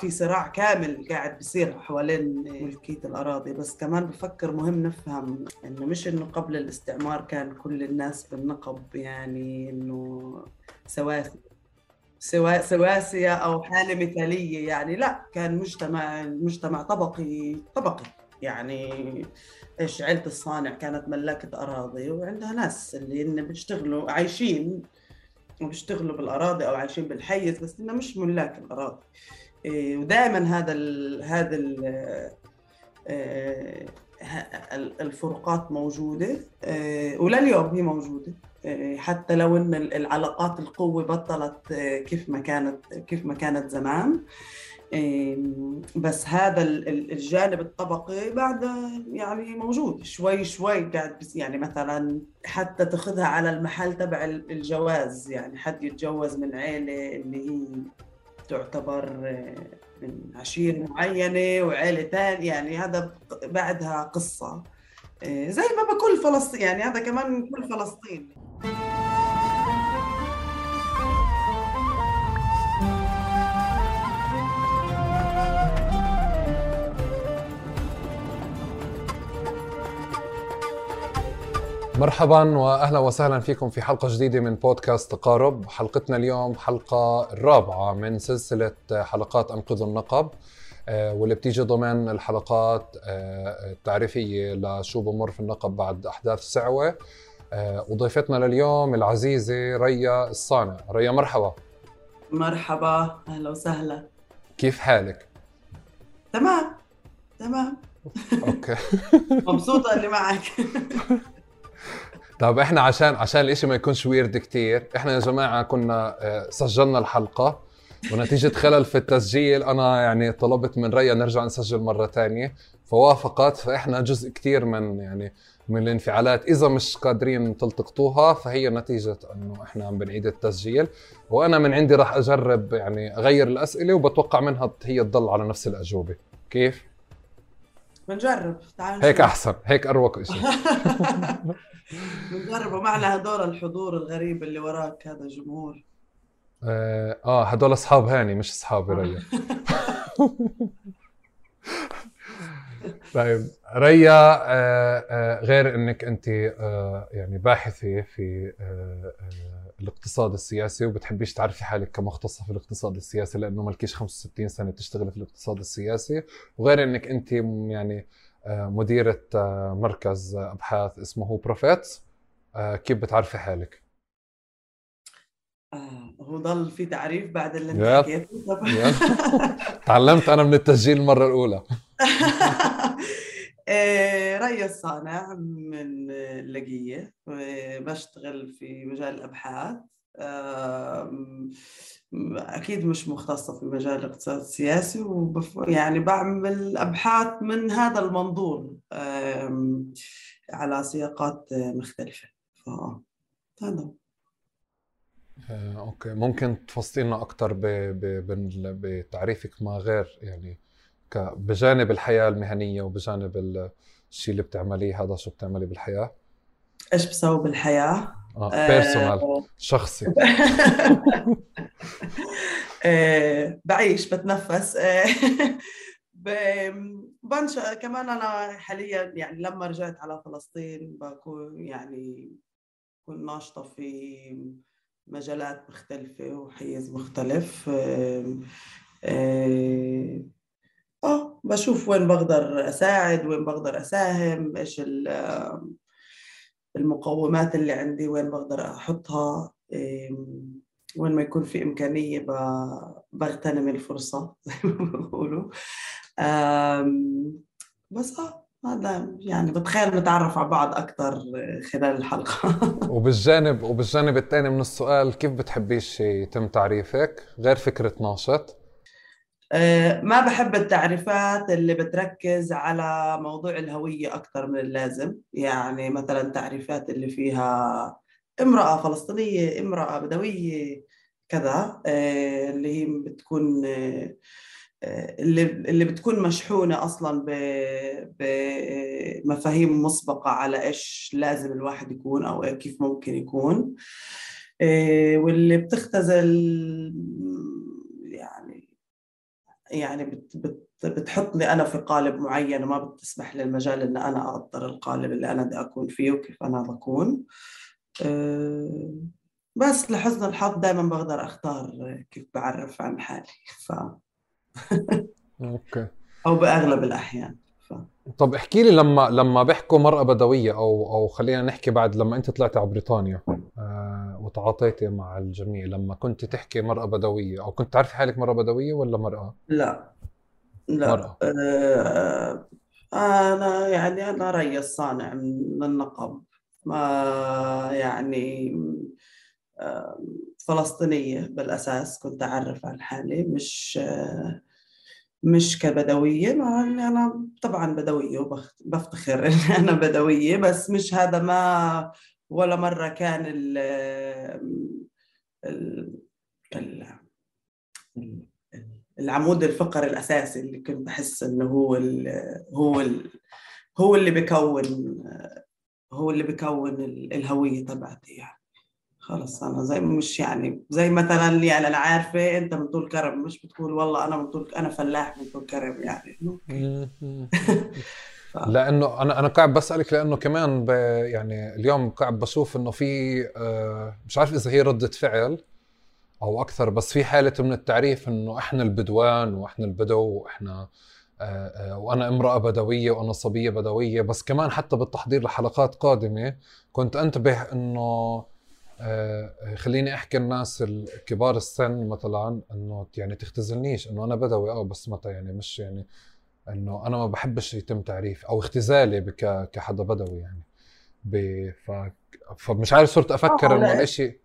في صراع كامل قاعد بصير حوالين ملكية الأراضي بس كمان بفكر مهم نفهم إنه مش إنه قبل الاستعمار كان كل الناس بالنقب يعني إنه سواسي سوا سواسية أو حالة مثالية يعني لا كان مجتمع مجتمع طبقي طبقي. يعني إيش عيلة الصانع كانت ملاكة أراضي وعندها ناس اللي إن بيشتغلوا عايشين وبيشتغلوا بالأراضي أو عايشين بالحيز بس إنه مش ملاك الأراضي. ودائما هذا ال هذا ال آه، الفروقات موجودة آه، ولليوم هي موجودة آه، حتى لو إن العلاقات القوة بطلت كيف ما كانت كيف ما كانت زمان بس هذا الجانب الطبقي بعد يعني موجود شوي شوي قاعد يعني مثلا حتى تاخذها على المحل تبع الجواز يعني حد يتجوز من عيلة اللي هي تعتبر من عشيرة معينة وعيلة ثانية يعني هذا بعدها قصة. زي ما بكل فلسطين يعني هذا كمان كل فلسطين. مرحبا واهلا وسهلا فيكم في حلقة جديدة من بودكاست تقارب حلقتنا اليوم حلقة الرابعة من سلسلة حلقات انقذوا النقب آه، واللي بتيجي ضمن الحلقات آه، التعريفية لشو بمر في النقب بعد أحداث سعوة. آه، وضيفتنا لليوم العزيزة ريا الصانع. ريا مرحبا. مرحبا أهلا وسهلا. كيف حالك؟ تمام تمام. أوكي. مبسوطة اللي معك. طب إحنا عشان عشان الإشي ما يكونش ويرد كتير إحنا يا جماعة كنا آه، سجلنا الحلقة ونتيجة خلل في التسجيل أنا يعني طلبت من ريا نرجع نسجل مرة تانية فوافقت فإحنا جزء كتير من يعني من الانفعالات. إذا مش قادرين تلتقطوها فهي نتيجة إنه إحنا عم بنعيد التسجيل. وأنا من عندي راح أجرب يعني أغير الأسئلة وبتوقع منها هي تضل على نفس الأجوبة. كيف؟ بنجرب تعال هيك أحسن هيك أروق شيء بنجرب ومعنا هدول الحضور الغريب اللي وراك هذا جمهور. آه, آه هدول أصحاب هاني مش اصحابي ريا. طيب ريا آه آه غير إنك انت آه يعني باحثة في الاقتصاد السياسي وبتحبيش تعرفي حالك كمختصة في الاقتصاد السياسي لأنه مالكيش 65 سنة بتشتغلي في الاقتصاد السياسي. وغير إنك انت يعني آه مديرة آه مركز أبحاث اسمه بروفيتس آه كيف بتعرفي حالك؟ هو ضل في تعريف بعد اللي أنت حكيته. تعلمت أنا من التسجيل المرة الأولى. آه، ري الصانع من اللقية بشتغل في مجال الأبحاث أكيد مش مختصة في مجال الاقتصاد السياسي وبف... يعني بعمل أبحاث من هذا المنظور على سياقات مختلفة. هذا. آه، okay. ممكن تفصلي لنا أكثر بتعريفك ما غير يعني بجانب الحياة المهنية وبجانب الشيء اللي بتعمليه هذا شو بتعملي بالحياة؟ إيش بسوي بالحياة؟ آه personal آه شخصي آه بعيش بتنفس آه بنشأ كمان أنا حاليا يعني لما رجعت على فلسطين بكون يعني كنت ناشطة في مجالات مختلفة وحيز مختلف آه بشوف وين بقدر أساعد وين بقدر أساهم إيش المقومات اللي عندي وين بقدر أحطها وين ما يكون في إمكانية بغتنم الفرصة زي ما بيقولوا. بس آه هذا يعني بتخيل نتعرف على بعض أكثر خلال الحلقة. وبالجانب وبالجانب الثاني من السؤال كيف بتحبيش يتم تعريفك؟ غير فكرة ناشط. ما بحب التعريفات اللي بتركز على موضوع الهوية أكثر من اللازم. يعني مثلا تعريفات اللي فيها امرأة فلسطينية امرأة بدوية كذا أه اللي هي بتكون أه اللي اللي بتكون مشحونة أصلا بمفاهيم مسبقة على إيش لازم الواحد يكون أو كيف ممكن يكون. واللي بتختزل يعني بت بت بتحطني أنا في قالب معين وما بتسمح لي المجال ان أنا أقدر القالب اللي أنا بدي أكون فيه وكيف أنا بكون. آه، بس لحسن الحظ دائما بقدر أختار كيف بعرف عن حالي ف أوكي. أو بأغلب الأحيان. ف... طب احكي لي لما لما بيحكوا مرأة بدوية أو أو خلينا نحكي بعد لما أنت طلعت على بريطانيا آه وتعاطيتي مع الجميع لما كنت تحكي مرأة بدوية أو كنت تعرفي حالك مرأة بدوية ولا مرأة؟ لا. لا. مرأة. آه، أنا يعني أنا ريس صانع من النقب ما يعني آه، فلسطينية بالأساس كنت أعرف عن حالي مش آه، مش كبدوية مع إني أنا طبعا بدوية وبفتخر إني أنا بدوية بس مش هذا ما ولا مرة كان ال ال ال العمود الفقري الأساسي اللي كنت بحس إنه هو ال هو ال هو اللي بكون هو اللي بكون الهوية تبعتي يعني. خلص أنا زي مش يعني زي مثلا يعني أنا عارفه أنت من طول كرم مش بتقول والله أنا من طول أنا فلاح من طول كرم يعني لأنه أنا أنا قاعد بسألك لأنه كمان ب يعني اليوم قاعد بشوف إنه في آه، مش عارف إذا هي ردة فعل أو أكثر بس في حالة من التعريف إنه إحنا البدوان وإحنا البدو وإحنا آه، آه، وأنا امرأة بدوية وأنا صبية بدوية بس كمان حتى بالتحضير لحلقات قادمة كنت أنتبه إنه آه، خليني أحكي الناس الكبار السن مثلا إنه يعني تختزلنيش إنه أنا بدوي آه بس متى يعني مش يعني إنه أنا ما بحبش يتم تعريف أو اختزالي كحدا بدوي يعني ب... ف... فمش عارف صرت أفكر آه، إنه لا. الاشي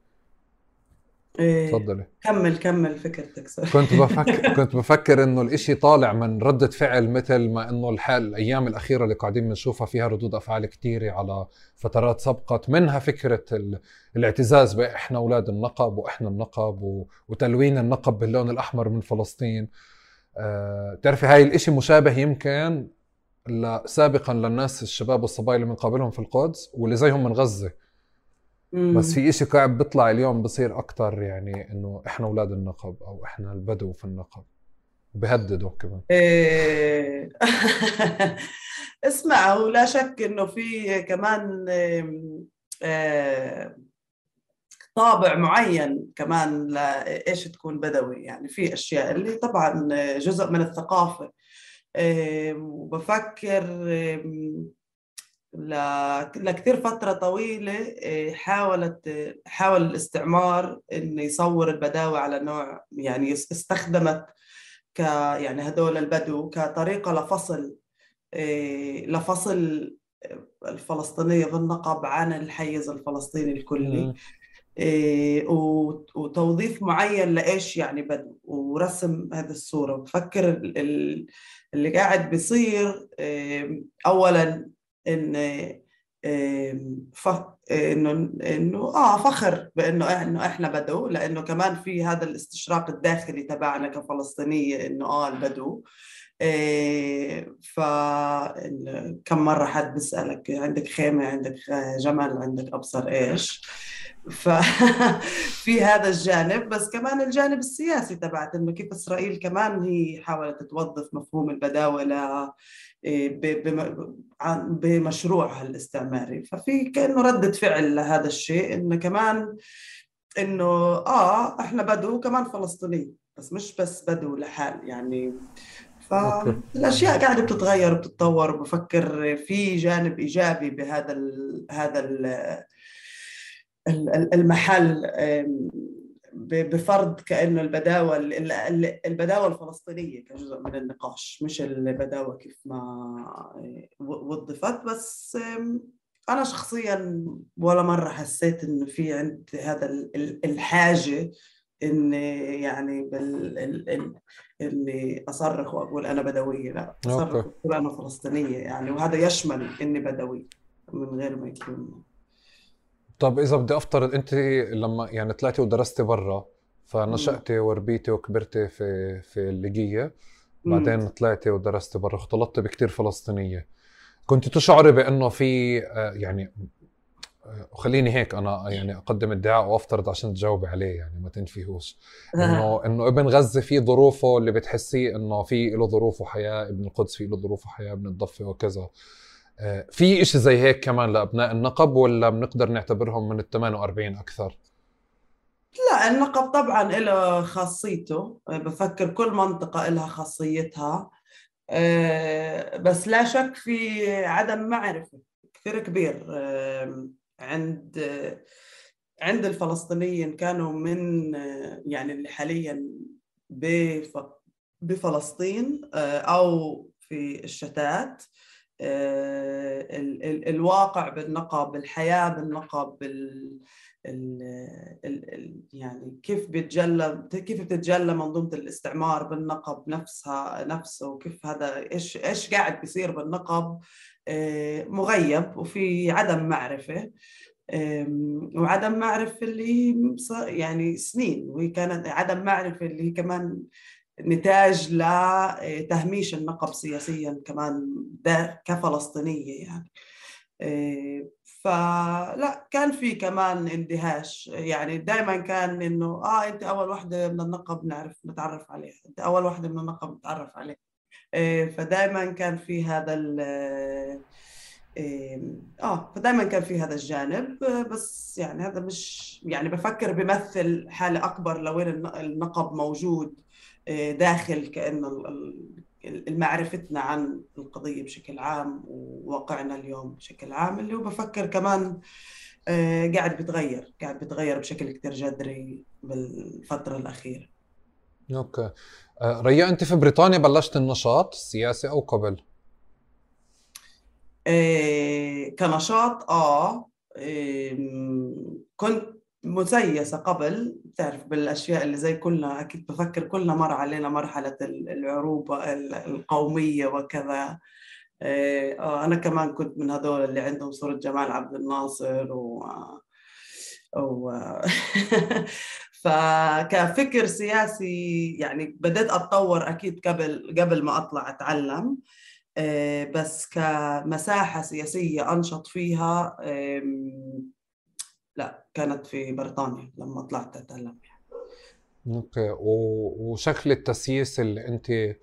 إيه تفضلي كمل كمل فكرتك سوري. كنت بفكر كنت بفكر إنه الإشي طالع من ردة فعل مثل ما إنه الحال الأيام الأخيرة اللي قاعدين بنشوفها فيها ردود أفعال كثيره على فترات سبقت منها فكرة ال... الاعتزاز بإحنا أولاد النقب وإحنا النقب و... وتلوين النقب باللون الأحمر من فلسطين. أه... تعرفي هاي الإشي مشابه يمكن ل... سابقا للناس الشباب والصبايا اللي بنقابلهم في القدس واللي زيهم من غزة. بس في إشي قاعد بيطلع اليوم بصير أكتر يعني إنه إحنا أولاد النقب أو إحنا البدو في النقب. بهددوا كمان. إيه. اسمع ولا شك إنه في كمان إيه، إيه، طابع معين كمان لإيش تكون بدوي. يعني في أشياء اللي طبعا جزء من الثقافة. إيه، وبفكر إيه، لكثير فترة طويلة إيه، حاولت حاول الاستعمار إنه يصور البداوة على نوع يعني استخدمت ك يعني هدول البدو كطريقة لفصل إيه، لفصل الفلسطينية بالنقب عن الحيز الفلسطيني الكلي و- وتوظيف معين لإيش يعني بدو ورسم هذه الصورة. بفكر ال- ال- اللي قاعد بيصير إيه، ف... إنه إنه آه فخر بإنه إنه إحنا بدو لأنه كمان في هذا الاستشراق الداخلي تبعنا كفلسطينية إنه آه البدو. إيه، ف كم مرة حد بيسألك عندك خيمة عندك جمل عندك أبصر إيش؟ ففي هذا الجانب. بس كمان الجانب السياسي تبعت إنه كيف إسرائيل كمان هي حاولت توظف مفهوم بم- عن- بمشروعها الاستعماري. ففي كأنه ردة فعل لهذا الشيء إنه كمان إنه آه إحنا بدو كمان فلسطينيين بس مش بس بدو لحال يعني. فالاشياء قاعدة بتتغير وبتتطور وبفكر في جانب إيجابي بهذا ال هذا ال- المحل بفرض كأنه البداوة ال- ال- البداوة الفلسطينية كجزء من النقاش مش البداوة كيف ما آه، وظفت بس أنا شخصيا ولا مرة حسيت انه في عند هذا ال- ال- الحاجة اني يعني بال ال- ال- إني أصرخ وأقول أنا بدوية لا أصرخ. وأقول أنا فلسطينية يعني وهذا يشمل إني بدوي من غير ما يكون طب إذا بدي أفترض أنت لما يعني طلعتي ودرستي برا فنشأتي وربيتي وكبرتي في في الليجية بعدين طلعتي ودرستي برا اختلطتي بكتير فلسطينية. كنت تشعري بأنه في آه، يعني وخليني هيك أنا يعني أقدم ادعاء وافترض عشان تجاوبي عليه يعني ما تنفيهوش. إنه إنه ابن غزة في ظروفه اللي بتحسيه إنه في له ظروف وحياة ابن القدس في له ظروف وحياة ابن الضفة وكذا. آه، في إشي زي هيك كمان لأبناء النقب ولا بنقدر نعتبرهم من ال 48 أكثر؟ لا النقب طبعا له خاصيته. بفكر كل منطقة لها خاصيتها. آه، بس لا شك في عدم معرفة كثير كبير. عند عند الفلسطينيين كانوا من يعني اللي حاليا بفلسطين آه، أو في الشتات. آه، الواقع بالنقب الحياة بالنقب ال ال يعني كيف بيتجلى كيف بتتجلى منظومة الاستعمار بالنقب نفسها نفسه وكيف هذا إيش إيش قاعد بيصير بالنقب آه، مغيب وفي عدم معرفة وعدم معرفة اللي يعني سنين وهي كانت عدم معرفة اللي كمان نتاج لتهميش النقب سياسيا كمان كفلسطينية يعني. آه، فلا كان في كمان اندهاش. يعني دائما كان إنه آه أنت أول وحدة من النقب نعرف نتعرف عليها. أنت أول وحدة من النقب نتعرف عليها. آه، فدائما كان في هذا ال آه فدائما كان في هذا الجانب. بس يعني هذا مش يعني بفكر بمثل حالة أكبر لوين النقب موجود. آه، داخل كأنه معرفتنا عن القضية بشكل عام وواقعنا اليوم بشكل عام اللي هو بفكر كمان آه، قاعد بتغير قاعد بتغير بشكل كتير جذري بالفترة الأخيرة أوكي آه، ريا أنت في بريطانيا بلشت النشاط السياسي أو قبل؟ إيه كنشاط إيه كنت مسيسة قبل بتعرف بالأشياء اللي زي كلنا أكيد بفكر كلنا مر علينا مرحلة العروبة القومية وكذا. إيه، آه أنا كمان كنت من هذول اللي عندهم صورة جمال عبد الناصر و, و... فكفكر سياسي يعني بدأت أتطور أكيد قبل قبل ما أطلع أتعلم. إيه، بس كمساحة سياسية أنشط فيها لا كانت في بريطانيا لما طلعت اتعلم يعني. أوكي. وشكل التسييس اللي أنت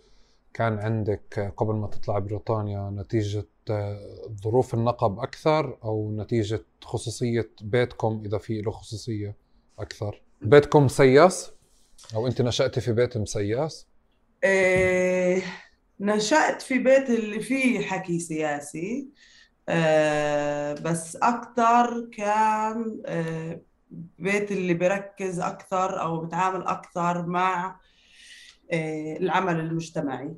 كان عندك قبل ما تطلع بريطانيا نتيجة آه، ظروف النقب أكثر أو نتيجة خصوصية بيتكم إذا في له خصوصية أكثر؟ بيتكم مسيس أو أنت نشأتي في بيت مسيس إيه نشأت في بيت اللي فيه حكي سياسي. بس أكثر كان آه، بيت اللي بيركز أكثر أو بتعامل أكثر مع آه، العمل المجتمعي.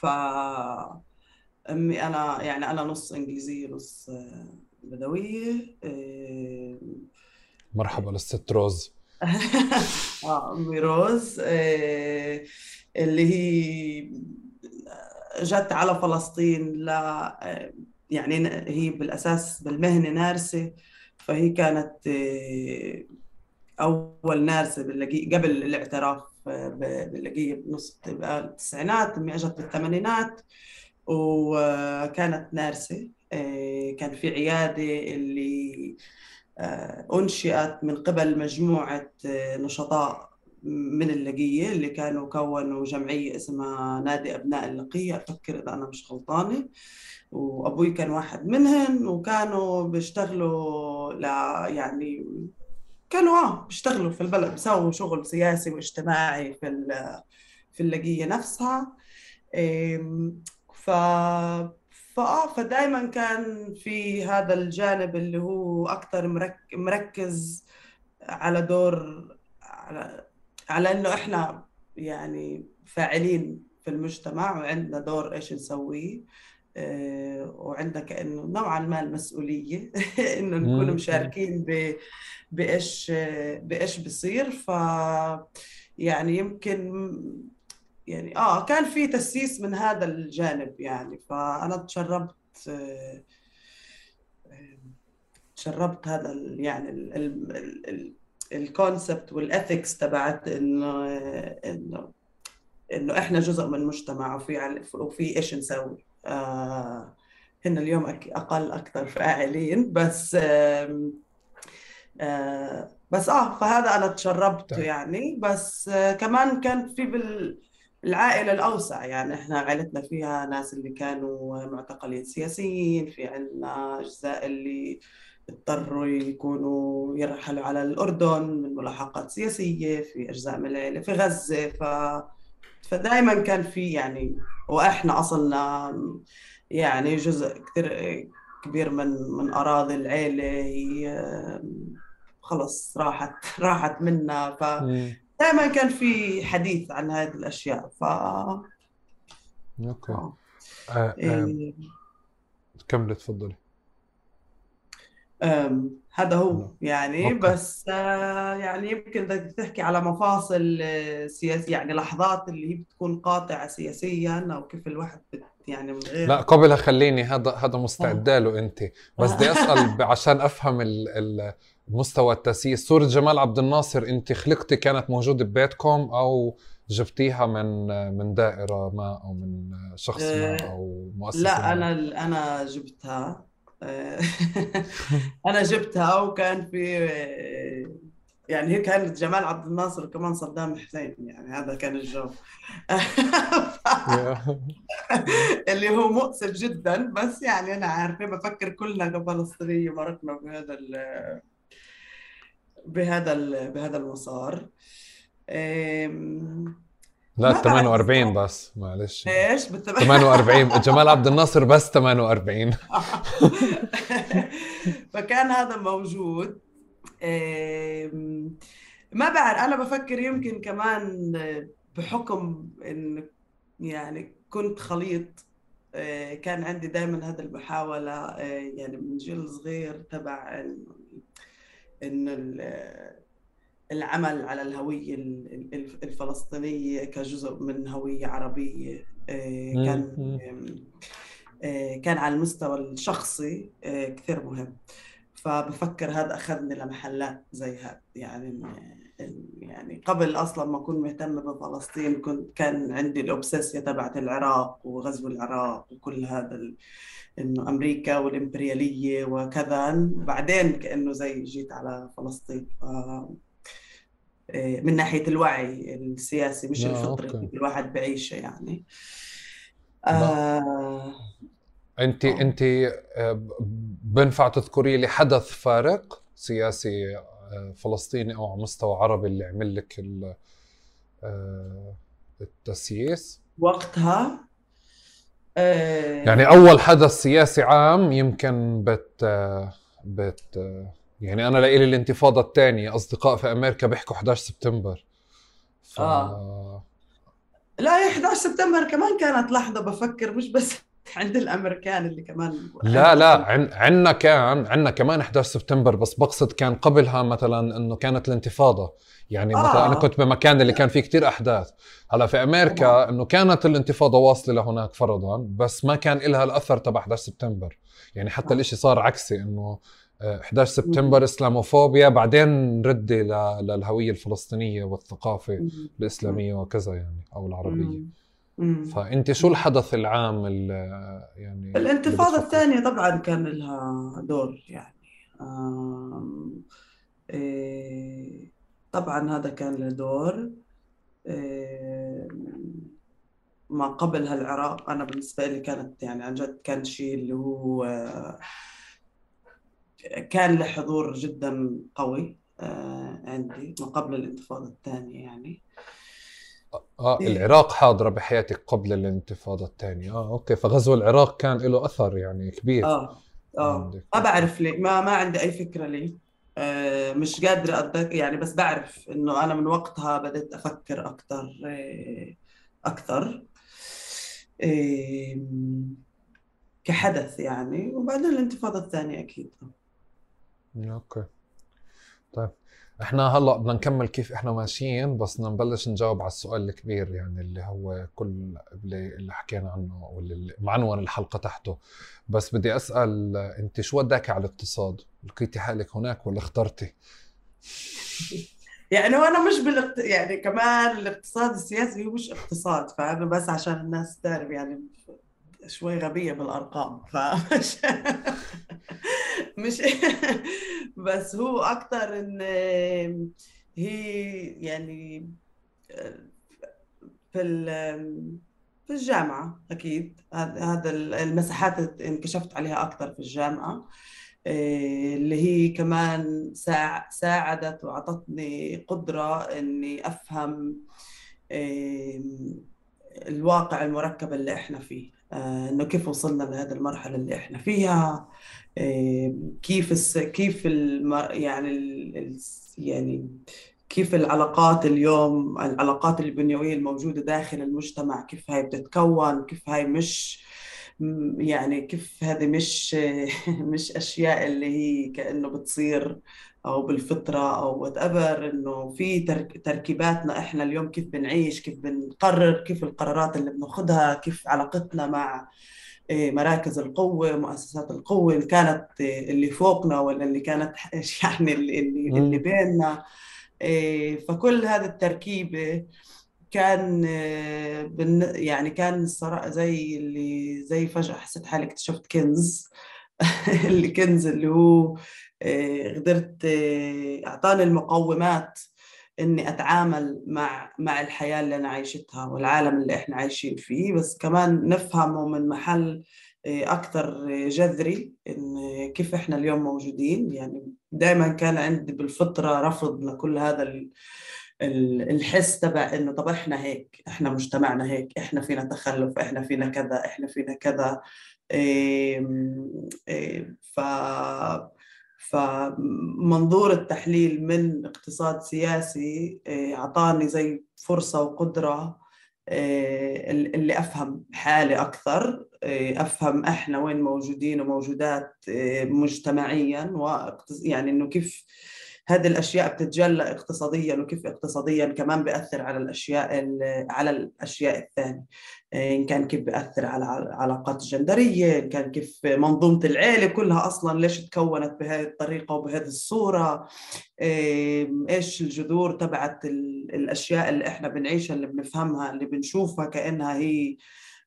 ف أمي أنا يعني أنا نص إنجليزية نص بدوية. مرحبا للست روز. آه أمي روز. اللي هي جت على فلسطين ل يعني هي بالأساس بالمهنة نارسة فهي كانت آه، أول نارسة باللقي قبل الاعتراف آه، باللقية بنص التسعينات امي إجت بالثمانينات وكانت نارسة آه، كان في عيادة اللي أنشئت من قبل مجموعة نشطاء من اللقية اللي كانوا كونوا جمعية اسمها نادي أبناء اللقية. أفكر إذا أنا مش غلطانة. وأبوي كان واحد منهم وكانوا بيشتغلوا ل يعني كانوا آه بيشتغلوا في البلد بيسووا شغل سياسي واجتماعي في في اللقية نفسها. ف فآه فدائما كان في هذا الجانب اللي هو أكثر مركز على دور على على إنه إحنا يعني فاعلين في المجتمع وعندنا دور إيش نسويه آه، وعندنا كانه نوعا ما المسؤولية إنه نكون مشاركين ب بإيش بإيش بصير. ف يعني يمكن يعني آه كان في تسييس من هذا الجانب يعني. فأنا تشربت آه، تشربت هذا يعني ال ال ال الكونسبت والاثكس تبعت إنه إنه إنه إحنا جزء من المجتمع وفي وفي إيش نسوي. آه كنا اليوم أقل أكثر فاعلين بس آه آه بس آه فهذا أنا تشربته طيب. يعني. بس آه كمان كان في بالعائلة الأوسع يعني. إحنا عائلتنا فيها ناس اللي كانوا معتقلين سياسيين في عندنا أجزاء اللي اضطروا يكونوا يرحلوا على الأردن من ملاحقات سياسية في أجزاء من العائلة في غزة ف... فدائما كان في يعني وإحنا أصلنا يعني جزء كثير كبير من من أراضي العائلة هي خلص راحت راحت منا ف دائما كان في حديث عن هذه الأشياء ف okay آه. آه. إيه... كملي تفضلي هذا هو يعني okay. بس آه، يعني يمكن بدك تحكي على مفاصل آه، سياسية يعني لحظات اللي هي بتكون قاطعة سياسيا أو كيف الواحد يعني من غير لا قبلها خليني هذا هذا مستعدة له أنت. بس بدي أسأل عشان أفهم المستوى التأسيس. صورة جمال عبد الناصر أنت خلقتي كانت موجودة ببيتكم أو جبتيها من من دائرة ما أو من شخص ما آه، أو مؤسسة لا ما. أنا أنا جبتها. أنا جبتها وكان في يعني هي كانت جمال عبد الناصر وكمان صدام حسين يعني هذا كان الجو. اللي هو مؤسف جدا بس يعني أنا عارفة بفكر كلنا كفلسطينيه مرقنا بهذا ال بهذا ال بهذا المسار. لا 48 بس معلش. إيش؟ بال 48 جمال عبد الناصر بس 48 فكان هذا موجود. ما بعرف أنا بفكر يمكن كمان بحكم إن يعني كنت خليط آه، كان عندي دائما هذا المحاولة آه، يعني من جيل صغير تبع انه العمل على الهوية الفلسطينية كجزء من هوية عربية آه، كان آه، كان على المستوى الشخصي آه، كثير مهم. فبفكر هذا أخذني لمحلات زي هذا. يعني يعني قبل أصلا ما أكون مهتمه بفلسطين كنت كان عندي الأوبسيسيا تبعت العراق وغزو العراق وكل هذا ال... إنه أمريكا والإمبريالية وكذا. بعدين كأنه زي جيت على فلسطين. ف... آه، من ناحية الوعي السياسي مش الفطري اللي الواحد بعيشه يعني. آه. أنت آه. أنت آه، بنفع تذكري لي حدث فارق سياسي فلسطيني أو على مستوى عربي اللي عمل لك التسييس؟ وقتها يعني أول حدث سياسي عام يمكن بت بت يعني أنا لإلي الانتفاضة الثانية أصدقاء في أمريكا بيحكوا 11 سبتمبر. ف... آه. لا 11 سبتمبر كمان كانت لحظة بفكر مش بس عند الأمريكان اللي كمان لا لا عن عندنا كان عندنا كمان 11 سبتمبر بس بقصد كان قبلها مثلا إنه كانت الانتفاضة. يعني آه. مثلا أنا كنت بمكان اللي كان فيه كتير أحداث. هلأ في أمريكا إنه كانت الانتفاضة واصلة لهناك فرضا بس ما كان لها الأثر تبع 11 سبتمبر. يعني حتى آه. الإشي صار عكسي إنه 11 سبتمبر إسلاموفوبيا بعدين ردي للهوية الفلسطينية والثقافة الإسلامية وكذا يعني أو العربية. فأنت شو الحدث العام يعني الانتفاضة الثانية طبعا كان لها دور يعني. إيه طبعا هذا كان له دور. إيه ما قبلها العراق أنا بالنسبة لي كانت يعني عن جد كان شيء اللي هو كان له حضور جدا قوي آه، عندي ما قبل الانتفاضة الثانية يعني. آه إيه. العراق حاضرة بحياتك قبل الانتفاضة الثانية. آه okay فغزو العراق كان له أثر يعني كبير آه آه. ما بعرف ليه ما ما عندي أي فكرة ليه. آه مش قادرة أتذكر يعني بس بعرف إنه أنا من وقتها بدأت أفكر أكثر آه أكثر. آه كحدث يعني وبعدين الانتفاضة الثانية أكيد. أوكي طيب إحنا هلأ بدنا نكمل كيف إحنا ماشيين بس بدنا نبلش نجاوب على السؤال الكبير يعني اللي هو كل اللي, حكينا عنه واللي معنون الحلقة تحته بس بدي أسأل أنت شو وداك على الاقتصاد؟ لقيتي حالك هناك ولا اخترتي؟ يعني وأنا مش بالاقت... يعني كمان الاقتصاد السياسي هو مش اقتصاد فأنا بس عشان الناس تعرف يعني شوي غبية بالأرقام فمش مش بس هو أكثر إن هي يعني في في الجامعة أكيد هذا المساحات انكشفت عليها أكثر في الجامعة إيه، اللي هي كمان ساعدت وأعطتني قدرة إني أفهم إيه، الواقع المركب اللي إحنا فيه. آه، إنه كيف وصلنا لهذه المرحلة اللي إحنا فيها. إيه، كيف كيف يعني يعني كيف العلاقات اليوم العلاقات البنيوية الموجودة داخل المجتمع كيف هاي بتتكون كيف هاي مش يعني كيف هذه مش مش أشياء اللي هي كأنه بتصير. أو بالفطرة أو whatever إنه في تركيباتنا إحنا اليوم كيف بنعيش كيف بنقرر كيف القرارات اللي بناخذها كيف علاقتنا مع إيه، مراكز القوة مؤسسات القوة اللي كانت اللي فوقنا ولا اللي كانت يعني اللي, اللي بيننا. إيه، فكل هذه التركيبة كان يعني كان الصراحة زي اللي زي فجأة حسيت حالي اكتشفت كنز. اللي كنز اللي هو إيه، قدرت إيه، أعطاني المقومات إني أتعامل مع مع الحياة اللي أنا عايشتها والعالم اللي إحنا عايشين فيه. بس كمان نفهمه من محل أكثر جذري إن كيف إحنا اليوم موجودين. يعني دائما كان عندي بالفطرة رفض لكل هذا الحس تبع إنه طب إحنا هيك إحنا مجتمعنا هيك إحنا فينا تخلف إحنا فينا كذا إحنا فينا كذا. ف فمنظور التحليل من اقتصاد سياسي أعطاني زي فرصة وقدرة اللي أفهم حالي أكثر أفهم إحنا وين موجودين وموجودات مجتمعيا يعني إنه كيف هذه الأشياء بتتجلى اقتصاديا وكيف اقتصاديا كمان بيأثر على الأشياء على الأشياء الثانية. إن كان كيف بيأثر على العلاقات الجندريه إن كان كيف منظومة العيلة كلها أصلا ليش تكونت بهذه الطريقة وبهذه الصورة. إيش الجذور تبعت الأشياء اللي إحنا بنعيشها اللي بنفهمها اللي بنشوفها كأنها هي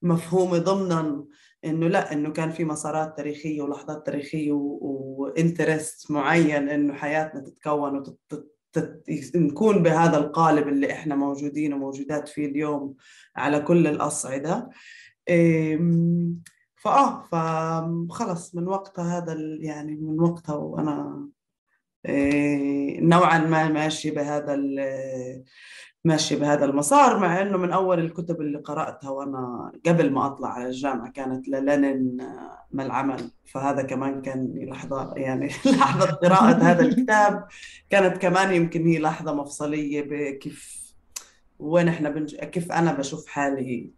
مفهومة ضمنا. إنه لا إنه كان في مسارات تاريخية ولحظات تاريخية وانترست معين إنه حياتنا تتكون نكون بهذا القالب اللي إحنا موجودين وموجودات فيه اليوم على كل الأصعدة. فآه فخلص من وقتها هذا يعني من وقتها وأنا إيه، نوعا ما ماشي بهذا ماشي بهذا المسار مع إنه من أول الكتب اللي قرأتها وأنا قبل ما أطلع على الجامعة كانت للينين ما العمل. فهذا كمان كان لحظة يعني لحظة قراءة هذا الكتاب. كانت كمان يمكن هي لحظة مفصلية بكيف وين إحنا بنج... كيف أنا بشوف حالي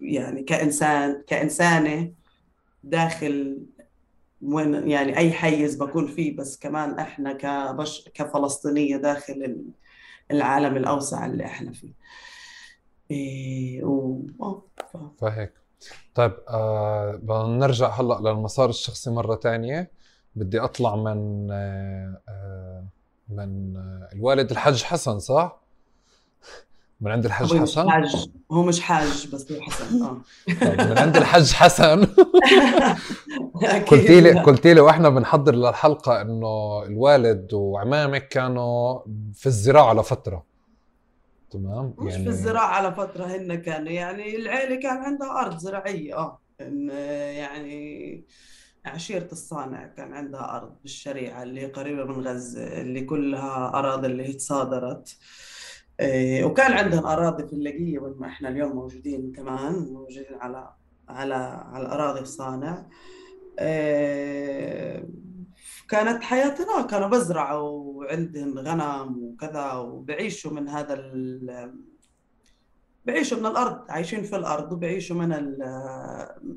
يعني كإنسان كإنسانة داخل وين يعني أي حيز بكون فيه. بس كمان إحنا كبش كفلسطينية داخل العالم الأوسع اللي إحنا فيه. إيه و... فهيك. طيب آه بدنا نرجع هلأ للمسار الشخصي مرة ثانية بدي أطلع من آه, آه، من آه الوالد الحاج حسن صح؟ من عند الحاج هو حسن؟ مش حاج هو مش حاج بس هو حسن آه. طيب من عند الحاج حسن. قلت لي قلت لي وإحنا بنحضر للحلقة إنه الوالد وعمامك كانوا في الزراعة لفترة. تمام؟ مش يعني... في الزراعة على فترة هن كانوا يعني العيلة كان عندها أرض زراعية آه. يعني عشيرة الصانع كان عندها أرض بالشريعة اللي قريبة من غزة اللي كلها أراضي اللي تصادرت وكان عندهم أراضي في اللاقية وين ما إحنا اليوم موجودين كمان موجودين على على على أراضي الصانع. إيه، كانت حياتنا كانوا بزرعوا وعندهم غنم وكذا وبعيشوا من هذا ال بعيشوا من الأرض عايشين في الأرض وبعيشوا من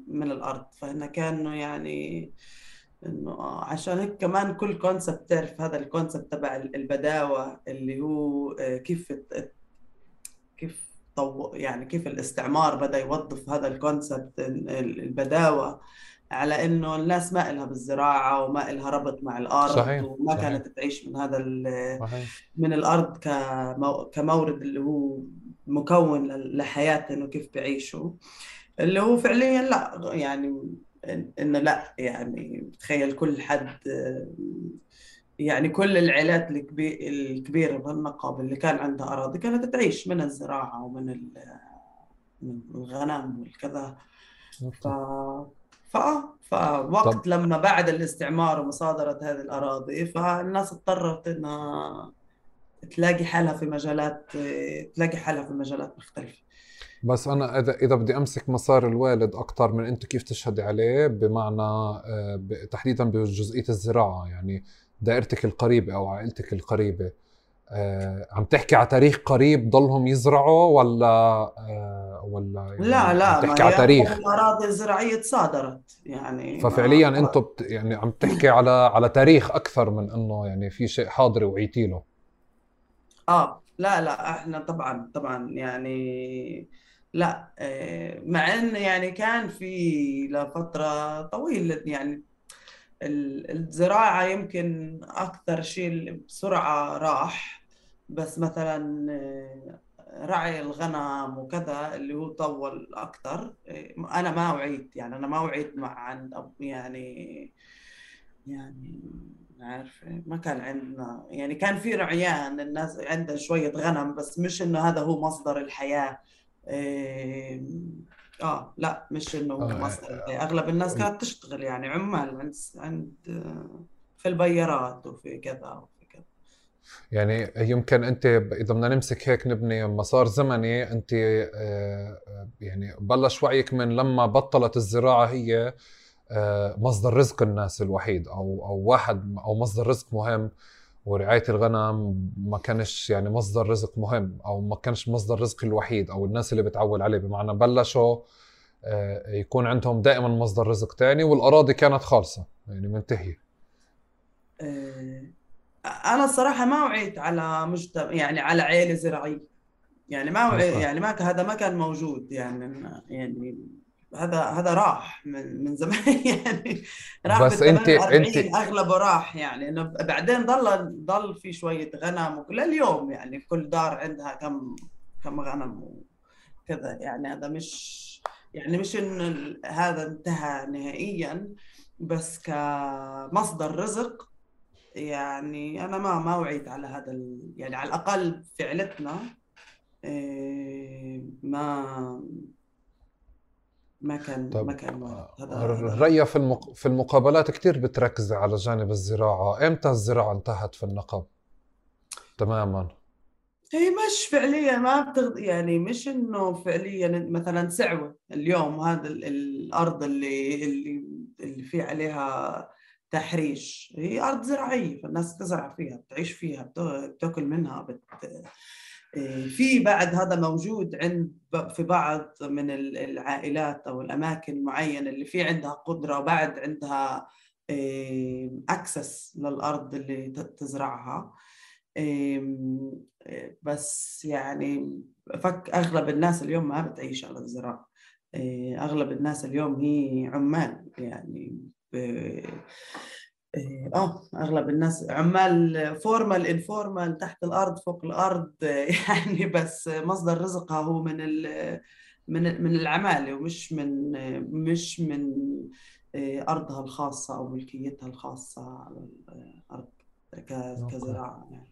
من الأرض. فهنا كانوا يعني إنه عشان هيك كمان كل كونسبت تعرف هذا الكونسبت تبع البداوة اللي هو آه، كيف كيف طو يعني كيف الاستعمار بدأ يوظف هذا الكونسبت البداوة على إنه الناس ما إلها بالزراعة وما إلها ربط مع الأرض صحيح. وما صحيح. كانت تعيش من هذا صحيح. من الأرض كمورد اللي هو مكون لحياتهم وكيف بيعيشوا اللي هو فعليا لا يعني إنه لا يعني تخيل كل حد يعني كل العائلات الكبيرة بهالنقب اللي كان عندها أراضي كانت تعيش من الزراعة ومن من الغنم والكذا ف ف فوقت طب. لما بعد الاستعمار ومصادرة هذه الأراضي فالناس اضطرت إنها تلاقي حالها في مجالات تلاقي حالها في مجالات مختلفة بس أنا إذا إذا بدي أمسك مسار الوالد أكثر من أنت كيف تشهدي عليه بمعنى آه، تحديدا بجزئية الزراعة يعني دائرتك القريبة أو عائلتك القريبة. آه، عم تحكي على تاريخ قريب ضلهم يزرعوا ولا آه، ولا يعني لا لا عم تحكي على تاريخ؟ الاراضي الزراعيه تصادرت يعني ففعليا أنتم يعني عم تحكي على على تاريخ أكثر من إنه يعني في شيء حاضر وعيتي له. آه لا لا إحنا طبعا طبعا يعني لا آه، مع إن يعني كان في لفترة طويلة يعني الزراعة يمكن أكثر شيء بسرعة راح بس مثلا آه، رعي الغنم وكذا اللي هو طول أكثر آه، أنا ما وعيت يعني أنا ما وعيت مع اب يعني يعني عارفة ما كان عندنا يعني كان في رعيان الناس عندها شوية غنم بس مش إنه هذا هو مصدر الحياة. آه لا مش إنه آه مصدر الحياة أغلب الناس كانت تشتغل يعني عمال عند عند في البيارات وفي كذا وفي كذا. يعني يمكن أنت إذا بدنا نمسك هيك نبني مسار زمني أنت آه، يعني بلش وعيك من لما بطلت الزراعة هي آه، مصدر رزق الناس الوحيد أو أو واحد أو مصدر رزق مهم. ورعاية الغنم ما كانش يعني مصدر رزق مهم أو ما كانش مصدر رزق الوحيد أو الناس اللي بتعول عليه. بمعنى بلشوا آه، يكون عندهم دائما مصدر رزق تاني والأراضي كانت خالصة يعني منتهية. آه، أنا الصراحة ما وعيت على مجتمع يعني على عائله زراعية. يعني ما وعيت يعني ما هذا ما كان موجود يعني يعني هذا هذا راح من من زمان يعني راح بس انت انت أغلبه راح يعني إنه بعدين ضل ضل في شوية غنم لليوم يعني كل دار عندها كم كم غنم وكذا يعني هذا مش يعني مش إن هذا انتهى نهائيا بس كمصدر رزق يعني أنا ما ما وعيت على هذا يعني على الأقل في عيلتنا إيه، ما ما كان طب ما كان الريا في المق... في المقابلات كثير بتركز على جانب الزراعة، إمتى الزراعة انتهت في النقب؟ تماما. هي مش فعليا ما بتغ... يعني مش إنه فعليا مثلا سعوة. اليوم هذا الأرض اللي اللي اللي في عليها تحريش هي أرض زراعية فالناس تزرع فيها بتعيش فيها بتاكل منها بت... إيه، في بعد هذا موجود عند في بعض من العائلات أو الأماكن معينة اللي في عندها قدرة وبعد عندها access للأرض اللي تزرعها. بس يعني فك أغلب الناس اليوم ما بتعيش على الزراعة. إيه، أغلب الناس اليوم هي عمال يعني إيه، آه أغلب الناس عمال formal informal تحت الأرض فوق الأرض يعني بس مصدر رزقها هو من من من العمالة ومش من مش من إيه، أرضها الخاصة أو ملكيتها الخاصة على الأرض كزراعة يعني.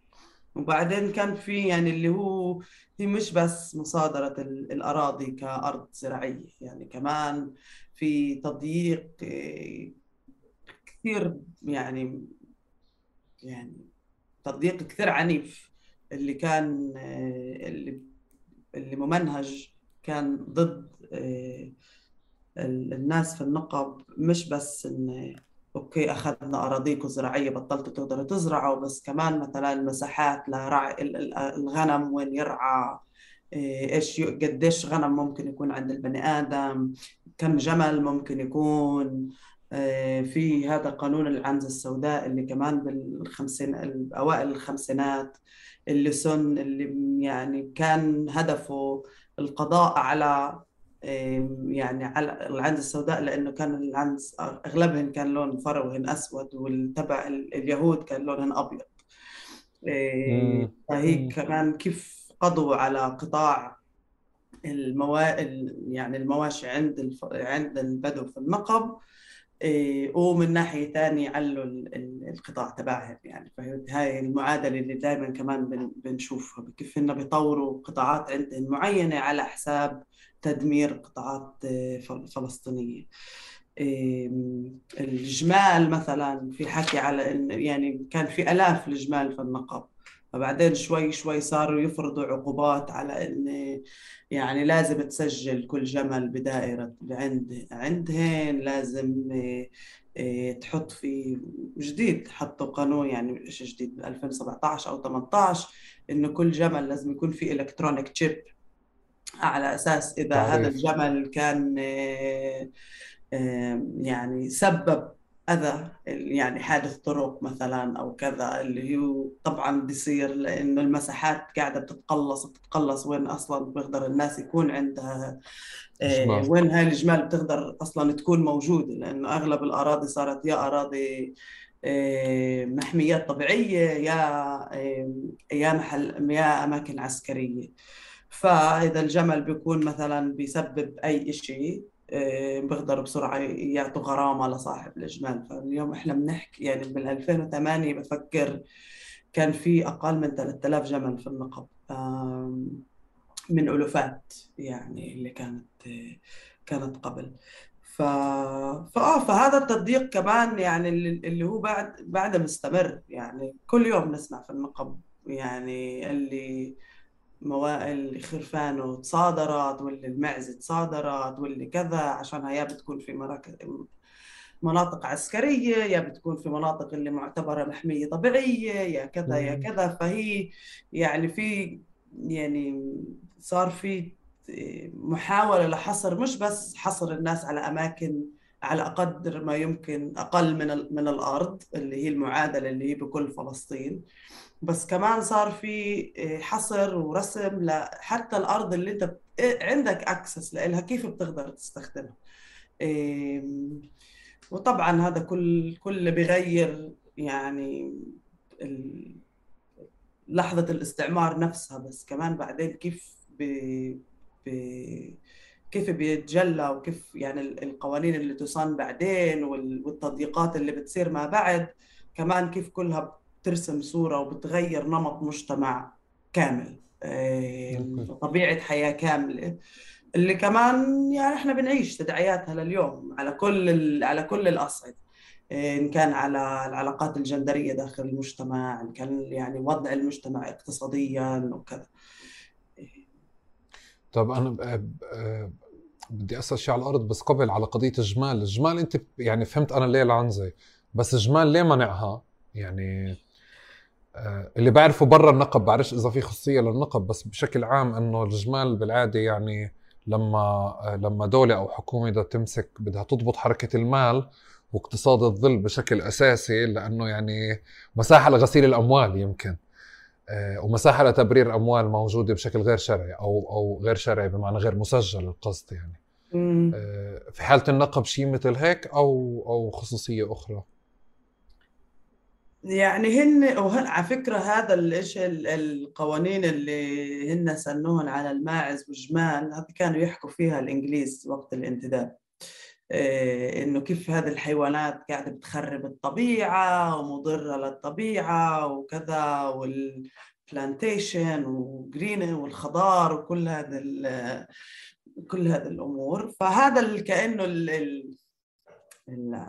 وبعدين كان في يعني اللي هو هي مش بس مصادرة الأراضي كأرض زراعية يعني كمان في تضييق إيه، كثير يعني يعني تضييق كثير عنيف. اللي كان اللي اللي ممنهج كان ضد آه، الناس في النقب. مش بس إن أوكي أخذنا اراضيكم زراعيه بطلتوا تقدروا تزرعوا بس كمان مثلا مساحات لرعي الغنم وين يرعى آه، إيش قديش غنم ممكن يكون عند البني آدم كم جمل ممكن يكون. آه، في هذا قانون العنزة السوداء اللي كمان بالخمسين أوائل الخمسينات اللي سن اللي يعني كان هدفه القضاء على يعني على العنز السوداء لأنه كان العنز أغلبهن كان لون فروهن أسود والتبع اليهود كان لونهن أبيض. فهي كمان كيف قضوا على قطاع الموا... يعني المواشي عند الف... عند البدو في النقب. ومن ناحية ثانية يعلوا القطاع تبعهم يعني. فهي المعادلة اللي دائما كمان بنشوفها. كيف إنه بيطوروا قطاعات عندهم معينة على حساب تدمير قطاعات إيه، فلسطينية. إيه، الجمال مثلا في حكي على يعني كان في آلاف الجمال في النقب. فبعدين شوي شوي صاروا يفرضوا عقوبات على إن يعني لازم تسجل كل جمل بدائرة عند عندهن لازم آه، تحط في جديد حطوا قانون يعني إيش جديد 2017 أو 18 إنه كل جمل لازم يكون في الكترونيك تشيب على أساس إذا. هذا الجمل كان آه، آه، يعني سبب أذى يعني حادث طرق مثلا أو كذا اللي هو طبعا بيصير لأنه المساحات قاعدة بتتقلص بتتقلص وين أصلا بيقدر الناس يكون عندها آه وين هاي الجمال بتقدر أصلا تكون موجودة لأنه أغلب الأراضي صارت يا أراضي آه محميات طبيعية يا آه يا محل يا أماكن عسكرية. فإذا الجمل بيكون مثلا بيسبب أي شيء بيقدروا بسرعة يعطوا غرامة لصاحب الإجمال. فاليوم إحنا بنحكي يعني بال 2008 بفكر كان في أقل من 3000 جمل في النقب من ألوفات يعني اللي كانت كانت قبل. ف... فآه فهذا التضييق كمان يعني اللي هو بعد بعد مستمر. يعني كل يوم نسمع في النقب يعني اللي موائل خرفانه تصادرت واللي المعزة تصادرت واللي كذا عشان يا بتكون في مراكز مناطق عسكرية يا بتكون في مناطق اللي معتبرة محمية طبيعية يا كذا يا كذا. فهي يعني في يعني صار في محاولة لحصر مش بس حصر الناس على أماكن على قدر ما يمكن أقل من من الأرض اللي هي المعادلة اللي هي بكل فلسطين. بس كمان صار في آه، حصر ورسم لحتى الأرض اللي أنت آه، عندك اكسس لها كيف بتقدر تستخدمها؟ وطبعا هذا كل كل بغير يعني لحظة الاستعمار نفسها. بس كمان بعدين كيف ب... ب... كيف بيتجلى وكيف يعني القوانين اللي تصان بعدين والتضييقات اللي بتصير ما بعد. كمان كيف كلها بترسم صورة وبتغير نمط مجتمع كامل طبيعة حياة كاملة. اللي كمان يعني إحنا بنعيش تداعياتها لليوم على كل على كل الأصعدة إن كان على العلاقات الجندرية داخل المجتمع إن كان يعني وضع المجتمع اقتصاديا وكذا. طب أنا بدي أسأل شيء على الأرض بس قبل على قضية الجمال الجمال أنت يعني فهمت أنا ليه العنزه بس الجمال ليه منعها؟ يعني آه، اللي بعرفه برا النقب بعرفش إذا في خصوصيه للنقب بس بشكل عام إنه الجمال بالعادة يعني لما آه، لما دولة أو حكومة بدها تمسك بدها تضبط حركة المال واقتصاد الظل بشكل أساسي لأنه يعني مساحة لغسيل الأموال يمكن آه، ومساحة لتبرير أموال موجودة بشكل غير شرعي أو أو غير شرعي بمعنى غير مسجل القصد يعني. في حالة النقب شيء مثل هيك أو أو خصوصية أخرى؟ يعني هن وهن على فكرة هذا إيش القوانين اللي هن سنوهن على الماعز والجمال هذه كانوا يحكوا فيها الإنجليز وقت الانتداب. إيه إنه كيف هذه الحيوانات قاعدة بتخرب الطبيعة ومضرة للطبيعة وكذا وال plantation و green والخضار وكل هذا كل هذه الأمور. فهذا كأنه ال ال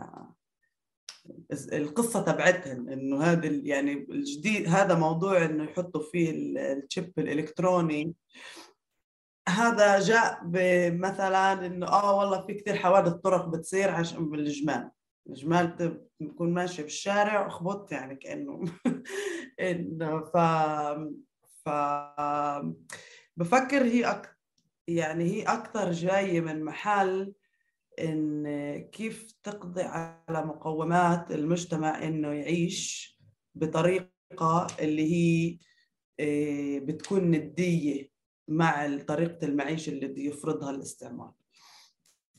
القصة تبعتهم إنه هذا يعني الجديد هذا موضوع إنه يحطوا فيه ال chip الإلكتروني. هذا جاء بمثلا إنه آه والله في كثير حوادث طرق بتصير عشان بالجمال. الجمال بتكون ماشي بالشارع وخبط يعني كأنه إنه ف ف بفكر هي أك... يعني هي أكثر جاية من محل إن كيف تقضي على مقومات المجتمع إنه يعيش بطريقة اللي هي آه، بتكون ندية مع طريقة المعيشه اللي بده يفرضها الاستعمار.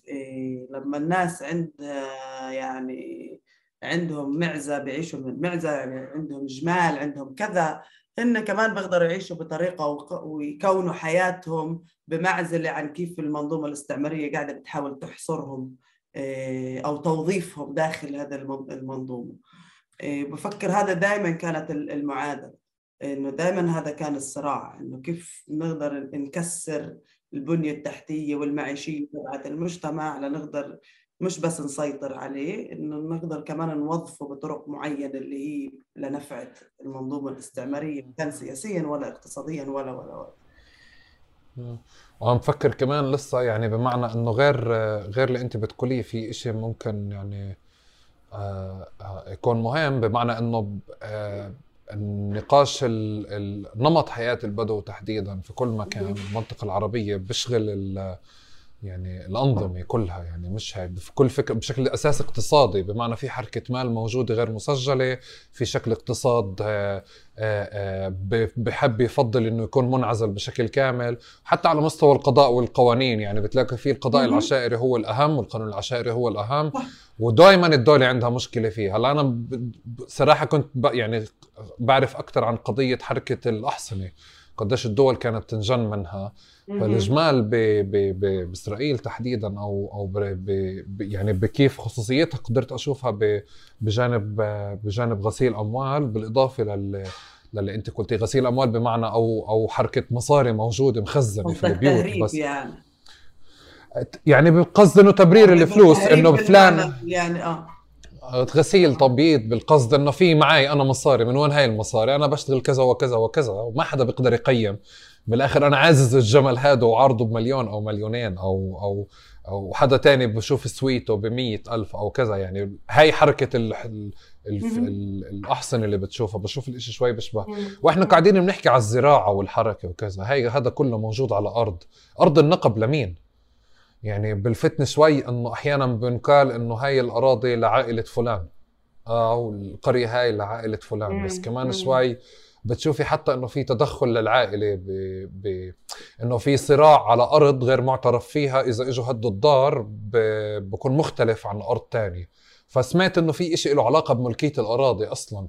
آه، لما الناس عندها يعني عندهم معزة بيعيشوا من المعزه يعني عندهم جمال عندهم كذا هن كمان بيقدروا يعيشوا بطريقة ويكونوا حياتهم بمعزلة عن كيف المنظومة الاستعمارية قاعدة بتحاول تحصرهم آه، أو توظيفهم داخل هذا المنظومة. آه، بفكر هذا دائما كانت المعادلة إنه دائما هذا كان الصراع إنه كيف نقدر نكسر البنية التحتية والمعيشيه تبعت المجتمع لنقدر مش بس نسيطر عليه إنه نقدر كمان نوظفه بطرق معينة اللي هي لنفع المنظومة الاستعمارية كان سياسيا ولا اقتصاديا ولا ولا ولا. وعم بفكر كمان لسه يعني بمعنى إنه غير غير اللي أنت بتقوليه في شيء ممكن يعني آه، يكون مهم بمعنى إنه آه، النقاش نمط حياة البدو تحديدا في كل مكان المنطقة العربية بيشغل يعني الأنظمة كلها يعني مش في كل فكرة بشكل أساس اقتصادي بمعنى في حركة مال موجودة غير مسجلة في شكل اقتصاد آه، آه، آه، بحب يفضل إنه يكون منعزل بشكل كامل حتى على مستوى القضاء والقوانين يعني بتلاقي في القضاء العشائري هو الأهم والقانون العشائري هو الأهم ودائما الدولة عندها مشكلة فيه هلأ أنا صراحة كنت يعني بعرف أكثر عن قضية حركة الأحصنة. قديش الدول كانت تنجن منها. فالإجمال ب... ب... ب... بإسرائيل تحديدا أو أو ب... ب... يعني بكيف خصوصيتها قدرت أشوفها ب... بجانب بجانب غسيل أموال بالإضافة لل للي انت قلتي غسيل أموال بمعنى أو أو حركة مصاري موجودة مخزنة في البيوت بس. يعني يعني بقصد إنه تبرير الفلوس إنه فلان يعني آه. غسيل تبييض بالقصد إنه في معي أنا مصاري من وين هاي المصاري؟ أنا بشتغل كذا وكذا وكذا وما حدا بيقدر يقيم. بالآخر أنا عازز الجمل هذا وعرضه بمليون أو مليونين أو أو أو حدا تاني بشوف سويته ب ألف أو كذا. يعني هاي حركة ال ال ال الاحصنه اللي بتشوفها بشوف الإشي شوي بشبه. وإحنا قاعدين بنحكي على الزراعة والحركة وكذا. هاي هذا كله موجود على أرض. أرض النقب لمين؟ يعني بالفتن شوي إنه أحيانا بنقال إنه هاي الأراضي لعائلة فلان أو القرية هاي لعائلة فلان. بس كمان شوي بتشوفي حتى إنه في تدخل للعائلة ب... ب... إنه في صراع على أرض غير معترف فيها إذا إجوا هدوا الدار ب... بكون مختلف عن أرض تانية. فسمعت إنه في إشي له علاقة بملكية الأراضي أصلا.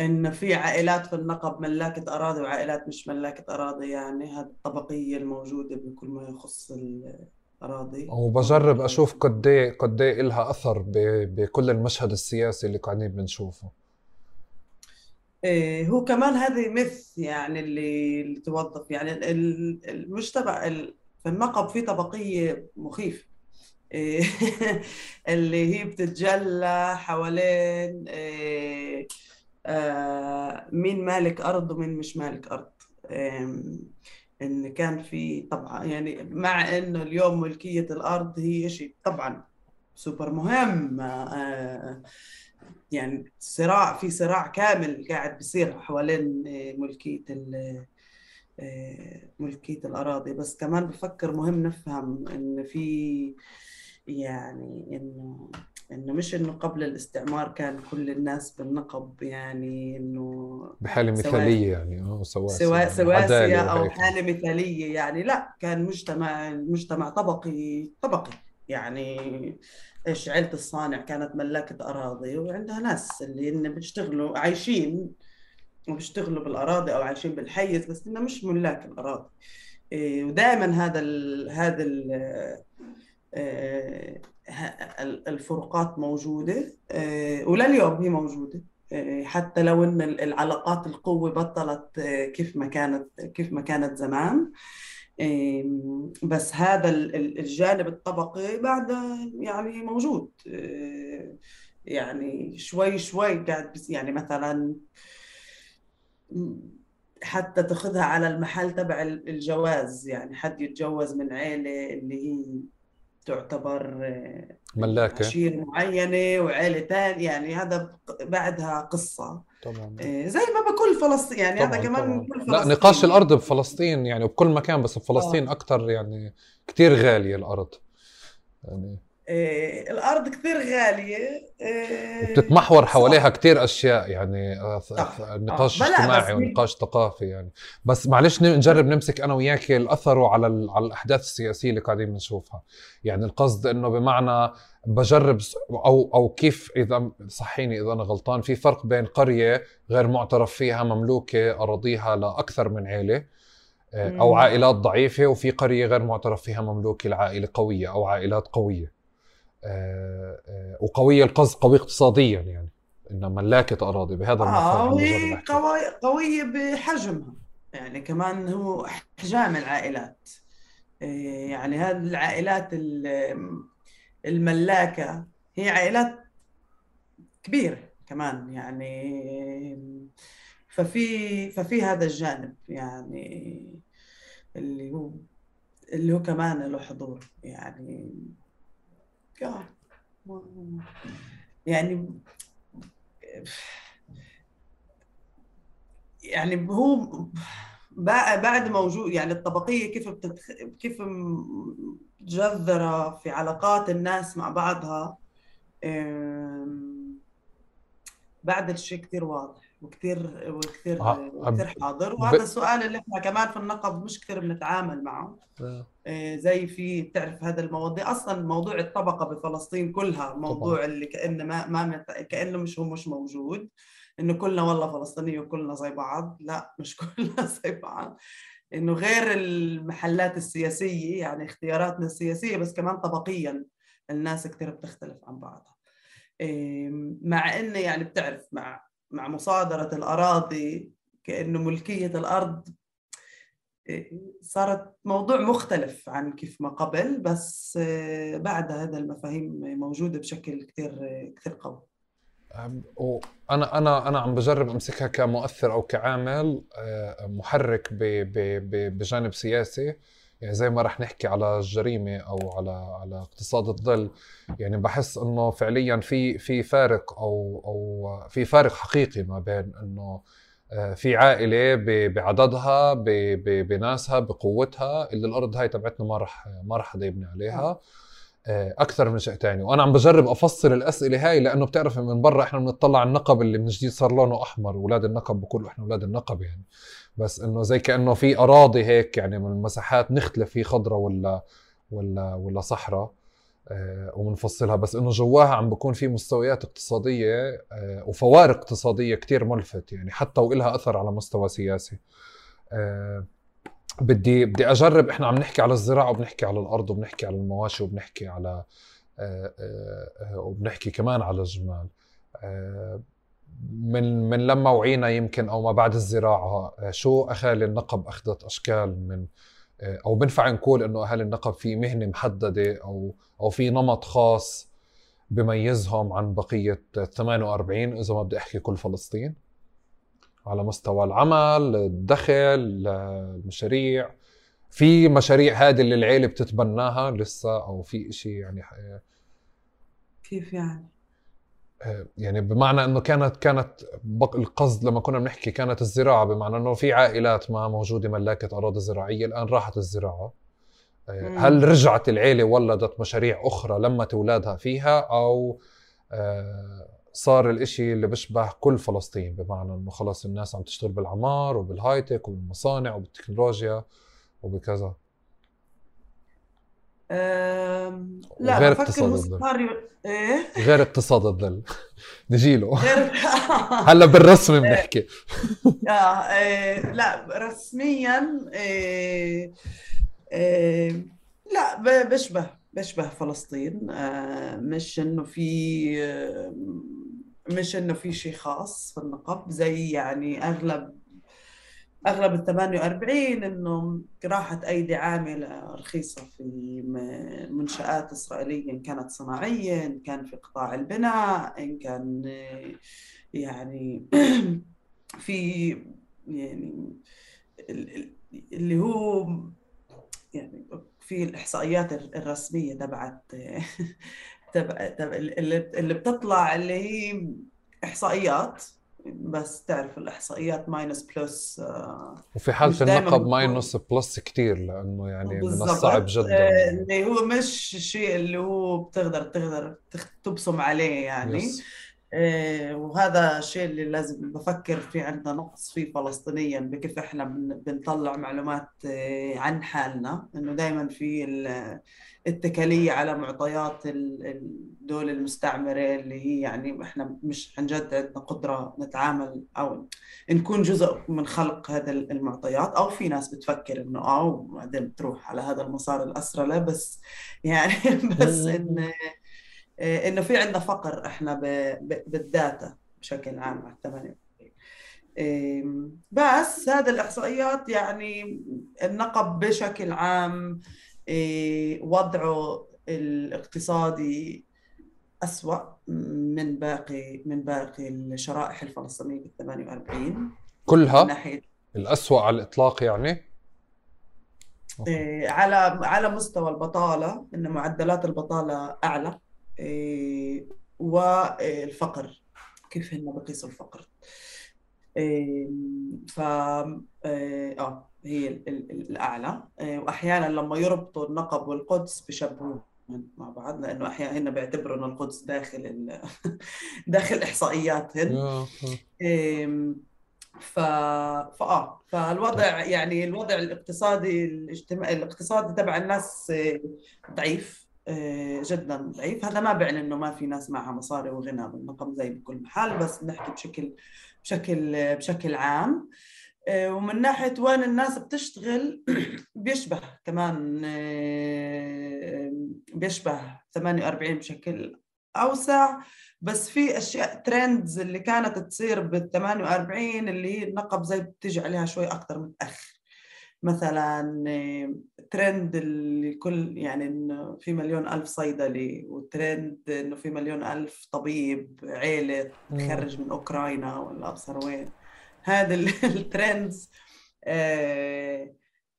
إن في عائلات في النقب ملاكة أراضي وعائلات مش ملاكة أراضي يعني هذه الطبقية الموجودة بكل ما يخص الأراضي. وبجرب أشوف قد إيه قد إيه لها اثر. بكل المشهد السياسي اللي قاعدين بنشوفه. إيه هو كمان هذه مث يعني اللي, اللي توظف. يعني المجتمع في النقب في طبقية مخيفة. إيه اللي هي بتتجلى حوالين إيه مين مالك أرض ومين مش مالك أرض. إن كان في طبعا يعني مع إنه اليوم ملكية الأرض هي شيء طبعا سوبر مهم. آه يعني صراع في صراع كامل قاعد بيصير حوالين آه، ملكية آه، ملكية الأراضي. بس كمان بفكر مهم نفهم إن في يعني إنه إنه مش إنه قبل الاستعمار كان كل الناس بالنقب يعني إنه بحالة مثالية يعني آه سواسية سواسية أو حالة مثالية يعني لا كان مجتمع مجتمع طبقي طبقي يعني. إيش عيلة الصانع كانت ملاكة أراضي وعندها ناس اللي إن بيشتغلوا عايشين وبيشتغلوا بالأراضي أو عايشين بالحيز بس إنه مش ملاك الأراضي. إيه ودائما هذا ال هذا ال إيه الفروقات موجودة إيه ولليوم هي موجودة إيه حتى لو إن العلاقات القوة بطلت إيه كيف ما كانت كيف ما كانت زمان. بس هذا الجانب الطبقي بعد يعني موجود آه، يعني شوي شوي قاعد يعني مثلا حتى تاخذها على المحل تبع الجواز يعني حد يتجوز من عيلة اللي هي تعتبر آه، ملاكة. عشيرة معينة وعيلة ثانية يعني هذا بعدها قصة. طبعا إيه، زي ما بكل فلسطين يعني طبعًا هذا كمان طبعًا. كل فلسطين لا نقاش الأرض بفلسطين يعني بكل مكان بس بفلسطين آه. أكثر يعني كثير غالية الأرض. يعني الأرض كثير غالية إيه بتتمحور حواليها كثير أشياء يعني آه، آه. نقاش اجتماعي ونقاش ثقافي يعني. بس معلش نجرب نمسك أنا وياك الاثر على على الأحداث السياسية اللي قاعدين نشوفها يعني القصد إنه بمعنى بجرب أو أو كيف إذا صحيني إذا أنا غلطان في فرق بين قرية غير معترف فيها مملوكة أراضيها لأكثر من عيلة آه، أو عائلات ضعيفة وفي قرية غير معترف فيها مملوكة لعائلة قوية أو عائلات قوية. وقويه القصد قويه اقتصاديا يعني. انها ملاكه أراضي بهذا المفهوم آه قوية, قويه بحجمها. يعني كمان هو احجام العائلات. يعني هذه العائلات الملاكة هي عائلات كبيرة كمان يعني. ففي ففي هذا الجانب يعني اللي هو اللي هو كمان له حضور يعني. يعني يعني هو بعد موجود يعني الطبقية كيف بتتخ... كيف مجذرة في علاقات الناس مع بعضها بعد الشيء كثير واضح وكثير وكثير آه. كثير حاضر وهذا. السؤال اللي إحنا كمان في النقب مش كثير بنتعامل معه. آه. زي في بتعرف هذا المواضيع؟ أصلا موضوع الطبقة بفلسطين كلها موضوع طبعا. اللي كانه ما, ما كأنه مش هو مش موجود. إنه كلنا والله فلسطينيه وكلنا زي بعض. لا مش كلنا زي بعض. إنه غير المحلات السياسية يعني اختياراتنا السياسية بس كمان طبقيا الناس كثير بتختلف عن بعضها. مع إنه يعني بتعرف مع مع مصادرة الأراضي كأنه ملكية الأرض إيه، صارت موضوع مختلف عن كيف ما قبل بس إيه، بعد هذا المفاهيم موجودة بشكل كثير كثير قوي. أنا أنا أنا عم بجرب أمسكها كمؤثر أو كعامل آه، محرك بجانب سياسي. يعني زي ما رح نحكي على الجريمة أو على على اقتصاد الظل. يعني بحس إنه فعليا في في فارق أو أو في فارق حقيقي ما بين إنه آه، في عائلة بعددها بناسها بقوتها اللي الأرض هاي تبعتنا ما رح ما رح حدا يبني عليها. آه، أكثر من شيء ثاني وأنا عم بجرب افصل الأسئلة هاي لأنه بتعرف من برا إحنا بنطلع النقب اللي من جديد صار لونه أحمر أولاد النقب بقولوا إحنا أولاد النقب يعني. بس إنه زي كأنه في أراضي هيك يعني من المساحات نختلف في خضرة ولا ولا ولا صحراء. آه وبنفصلها بس إنه جواها عم بكون في مستويات اقتصادية آه وفوارق اقتصادية كتير ملفت. يعني حتى وإلها أثر على مستوى سياسي. آه بدي بدي أجرب. إحنا عم نحكي على الزراعة وبنحكي على الأرض وبنحكي على المواشي وبنحكي على وبنحكي كمان على الجمال. من من لما وعينا يمكن أو ما بعد الزراعة شو اهالي النقب؟ أخذت أشكال من أو بنفع نقول إنه اهالي النقب في مهنة محددة أو أو في نمط خاص بميزهم عن بقية 48 إذا ما بدي أحكي كل فلسطين. على مستوى العمل الدخل المشاريع. في مشاريع هذه اللي العيلة بتتبناها لسه أو في شيء يعني كيف يعني؟ يعني بمعنى إنه كانت كانت القصد لما كنا بنحكي كانت الزراعة بمعنى إنه في عائلات ما موجودة ملاكه أراضي زراعية الآن راحت الزراعة. هل رجعت العيلة ولدت مشاريع أخرى لمت اولادها فيها أو آه، صار الإشي اللي بيشبه كل فلسطين؟ بمعنى إنه خلص الناس عم تشتغل بالعمار وبالهايتك وبالمصانع وبالتكنولوجيا وبكذا. لا غير اقتصاد الظل إيه؟ غير اقتصاد الظل نجي له. هلا بالرسمي بنحكي. آه إيه لا رسميا إيه إيه لا بشبه بشبه فلسطين. آه مش إنه في مش إنه في شيء خاص في النقب زي يعني أغلب أغلب ال 48 انه راحت أيدي عامله رخيصه في منشآت إسرائيلية إن كانت صناعية إن كان في قطاع البناء إن كان يعني في يعني اللي هو يعني في الإحصائيات الرسمية تبعت تبع اللي بتطلع اللي هي إحصائيات. بس تعرف الإحصائيات minus plus آه، وفي حالة مش دايماً النقب minus plus كتير لأنه يعني من. الصعب آه، جدا اللي هو مش الشيء اللي هو بتقدر تقدر تبصم عليه يعني yes. آه، وهذا الشيء اللي لازم بفكر في عندنا نقص فيه فلسطينيا بكيف إحنا بن- بنطلع معلومات آه، عن حالنا. إنه دائما في ال- الاتكالية على معطيات ال- الدول المستعمرة اللي هي يعني إحنا مش عن جد عندنا قدرة نتعامل أو نكون جزء من خلق هذا المعطيات. أو في ناس بتفكر إنه آه وبعدين بتروح على هذا المسار الأسرى لا بس يعني بس ان إيه، إنه في عندنا فقر إحنا ب- ب- بالداتا بشكل عام على الثمانية إيه، بس هذا الإحصائيات يعني النقب بشكل عام إيه، وضعه الاقتصادي أسوأ من باقي من باقي الشرائح الفلسطينية بال 48 من كلها ناحية الأسوأ على الإطلاق يعني؟ إيه، على على مستوى البطالة إن معدلات البطالة أعلى. والفقر كيف هن بقيسوا الفقر. إيه، ف إيه، آه هي ال- ال- ال- الأعلى. إيه، وأحيانا لما يربطوا النقب والقدس بشبهوا مع بعض لأنه أحيانا هن بيعتبروا إنه القدس داخل ال... داخل إحصائياتهن. يا- إم، ف... فآه فالوضع يعني الوضع الاقتصادي الاجتماعي الاقتصادي تبع الناس آه، ضعيف. آه، جدا ضعيف. هذا ما بيعني إنه ما في ناس معها مصاري وغنى بالنقم زي بكل محل بس بنحكي بشكل بشكل بشكل عام. آه، ومن ناحية وين الناس بتشتغل بيشبه كمان آه، بيشبه 48 بشكل أوسع. بس في أشياء trends اللي كانت تصير بال 48 اللي هي النقب زي بتيجي عليها شوي أكثر متأخر. مثلا آه، ترند اللي كل يعني إنه في مليون ألف صيدلي وترند إنه في مليون ألف طبيب عيلة تخرج من أوكرانيا ولا أبصر وين. هذا ال- ال trends آه،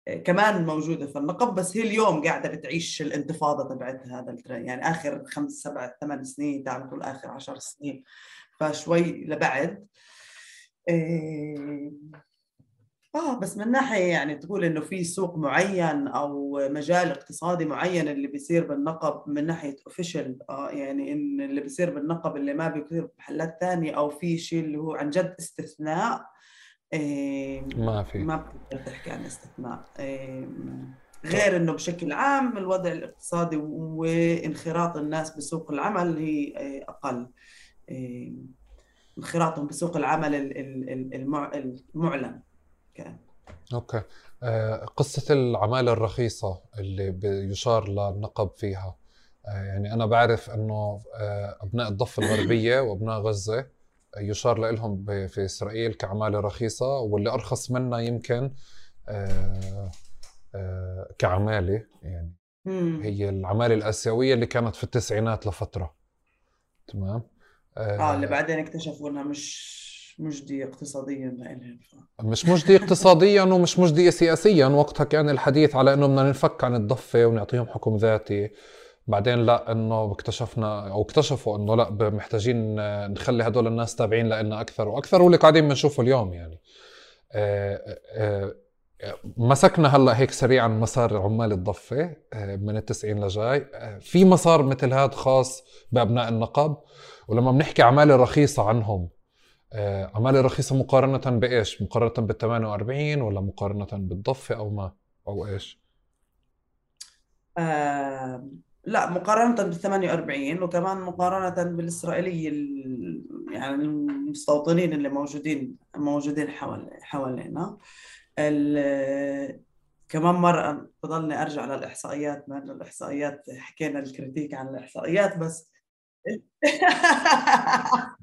آه، كمان موجودة في النقب بس هي اليوم قاعدة بتعيش الانتفاضة تبعتها هذا الترند يعني آخر خمس سبع ثمان سنين تعال نقول آخر عشر سنين فشوي لبعد. آه، آه بس من ناحية يعني تقول إنه في سوق معين أو مجال اقتصادي معين اللي بيصير بالنقب من ناحية اوفيشال آه يعني إن اللي بيصير بالنقب اللي ما بيصير بمحلات ثانية أو في شيء اللي هو عن جد استثناء آه، ما في. ما بتقدر تحكي عن استثناء آه، غير إنه بشكل عام الوضع الاقتصادي وانخراط الناس بسوق العمل هي آه، أقل آه، انخراطهم بسوق العمل ال- ال- ال- المع- المعلن. كان. أوكي. آه، قصة العمالة الرخيصة اللي بيشار للنقب فيها. آه، يعني أنا بعرف إنه آه، أبناء الضفة الغربية وأبناء غزة يشار لهم في إسرائيل كعمالة رخيصة واللي أرخص منها يمكن آه، آه، كعمالة يعني. هي العمالة الآسيوية اللي كانت في التسعينات لفترة. تمام؟ آه. اللي بعدين اكتشفوا إنها مش مجدية اقتصاديا لإلهم مش مجدي اقتصاديا ومش مجدي سياسيا. وقتها كان الحديث على إنه بدنا ننفك عن الضفة ونعطيهم حكم ذاتي. بعدين لا إنه اكتشفنا أو اكتشفوا إنه لا محتاجين نخلي هدول الناس تابعين لنا أكثر وأكثر واللي قاعدين بنشوفه اليوم يعني. آه، آه، آه، مسكنا هلأ هيك سريعا مسار عمال الضفة آه، من التسعين لجاي. في مسار مثل هذا خاص بأبناء النقب. ولما بنحكي عماله رخيصة عنهم عمالة رخيصة مقارنة بإيش؟ مقارنة بال 48 ولا مقارنة بالضفة أو ما؟ أو إيش؟ آه لا مقارنة بال 48 وكمان مقارنة بالإسرائيلي ال- يعني المستوطنين اللي موجودين موجودين حوالي حوالينا ال- كمان مرة بضلني أرجع للإحصائيات مع إنه الإحصائيات حكينا الكريتيك عن الإحصائيات بس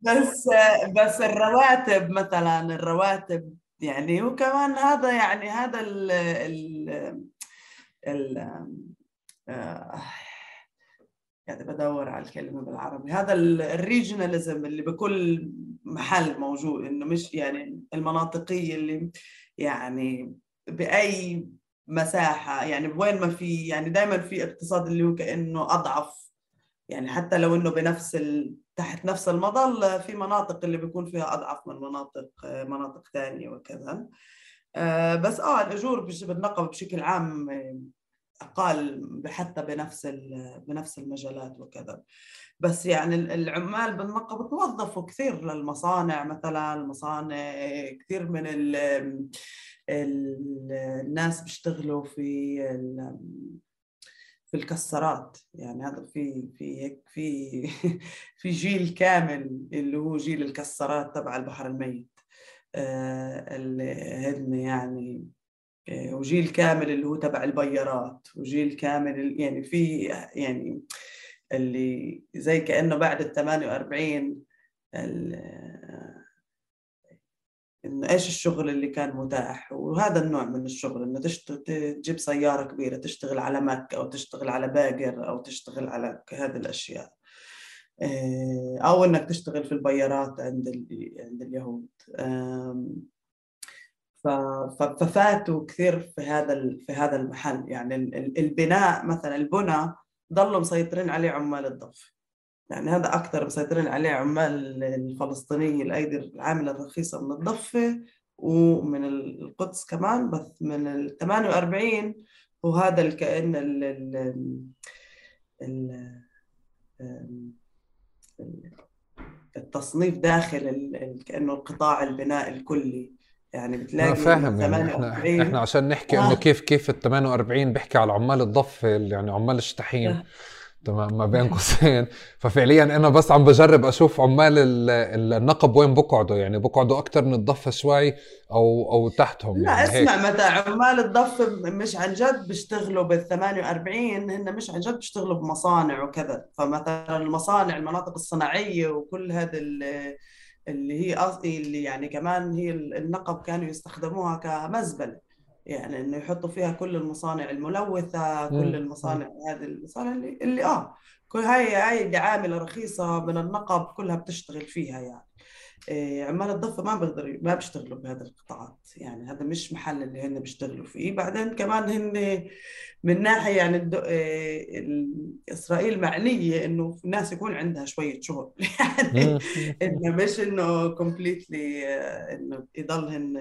بس بس الرواتب مثلا الرواتب يعني وكمان هذا يعني هذا ال ال ال آه، قاعدة بدور على الكلمة بالعربي. هذا الريجناليزم اللي بكل محل موجود إنه مش يعني المناطقية اللي يعني بأي مساحة يعني وين ما في يعني دائما في اقتصاد اللي هو كأنه أضعف يعني حتى لو إنه بنفس ال... تحت نفس المظله في مناطق اللي بيكون فيها أضعف من مناطق مناطق ثانية وكذا. آه، بس آه الأجور بالنقب بشكل عام أقل حتى بنفس بنفس المجالات وكذا. بس يعني العمال بالنقب توظفوا كثير للمصانع مثلا المصانع كثير من ال الناس بيشتغلوا في في الكسرات. يعني هذا في في هيك في في جيل كامل اللي هو جيل الكسرات تبع البحر الميت. آه، اللي هن يعني آه، وجيل كامل اللي هو تبع البيارات وجيل كامل يعني في يعني اللي زي كأنه بعد ال 48 انه إيش الشغل اللي كان متاح؟ وهذا النوع من الشغل إنه تجيب سيارة كبيرة تشتغل على مك أو تشتغل على باقر أو تشتغل على هذه الأشياء. آه، أو إنك تشتغل في البيارات عند عند اليهود. ففاتوا كثير في هذا في هذا المحل. يعني البناء مثلا البنى ضلوا مسيطرين عليه عمال الضف يعني هذا أكثر مسيطرين عليه عمال الفلسطينية الأيدي العاملة الرخيصة من الضفة ومن القدس كمان بس من ال 48 وهذا الكائن ال ال التصنيف داخل كأنه القطاع البناء الكلي يعني بتلاقي ما فاهم يعني إحنا إحنا عشان نحكي آه. انه كيف كيف ال 48 بيحكي على عمال الضفة يعني عمال الشطحين آه. تمام ما بين قوسين. ففعليا أنا بس عم بجرب أشوف عمال النقب وين بقعدوا. يعني بقعدوا أكثر من الضفة شوي أو أو تحتهم. لا يعني اسمع هيك. متى عمال الضفة مش عن جد بيشتغلوا بال 48 هن مش عن جد بيشتغلوا بمصانع وكذا. فمثلا المصانع المناطق الصناعية وكل هذا اللي هي اللي يعني كمان هي النقب كانوا يستخدموها كمزبلة. يعني إنه يحطوا فيها كل المصانع الملوثة كل المصانع هذه المصانع اللي, اللي آه كل هاي هاي عامله رخيصه من النقب كلها بتشتغل فيها يعني. إيه عمال الضفة ما بيقدروا ما بيشتغلوا بهذه القطاعات يعني. هذا مش محل اللي هن بيشتغلوا فيه. بعدين كمان هن من ناحية يعني إيه إسرائيل معنية إنه الناس يكون عندها شوية شغل يعني إنه مش إنه كومبليتلي آه، إنه يضلهن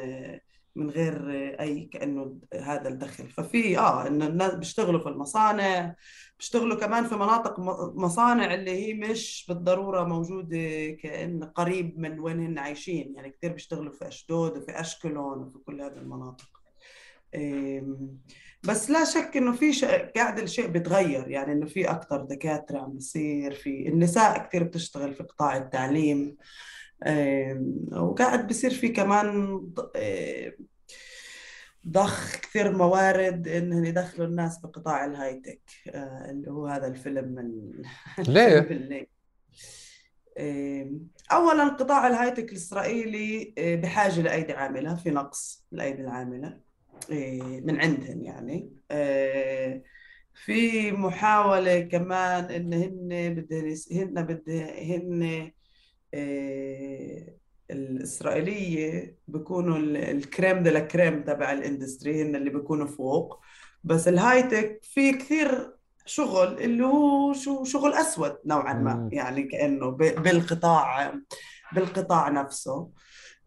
من غير أي كأنه هذا الدخل. ففي آه انه الناس بيشتغلوا في المصانع بيشتغلوا كمان في مناطق مصانع اللي هي مش بالضرورة موجودة كأن قريب من وين هن عايشين. يعني كثير بيشتغلوا في أشدود وفي أشكلون وفي كل هذه المناطق. بس لا شك إنه في قاعد الشيء بيتغير. يعني إنه في أكثر دكاترة عم بيصير في النساء كثير بتشتغل في قطاع التعليم. وقاعد بصير في كمان ضخ كثير موارد انهم يدخلوا الناس بقطاع ال high tech آه، اللي هو هذا الفيلم من ليه؟ اولا قطاع ال high tech الإسرائيلي آه، بحاجة لأيدي عاملة في نقص الايدي العاملة من عندهم يعني آه، في محاولة كمان إن هن بدهن هن بدهن آه، الإسرائيلية بيكونوا ال crème de la crème تبع ال industry هن اللي بيكونوا فوق. بس ال high tech في كثير شغل اللي هو شو شغل أسود نوعا ما يعني كأنه بالقطاع بالقطاع نفسه.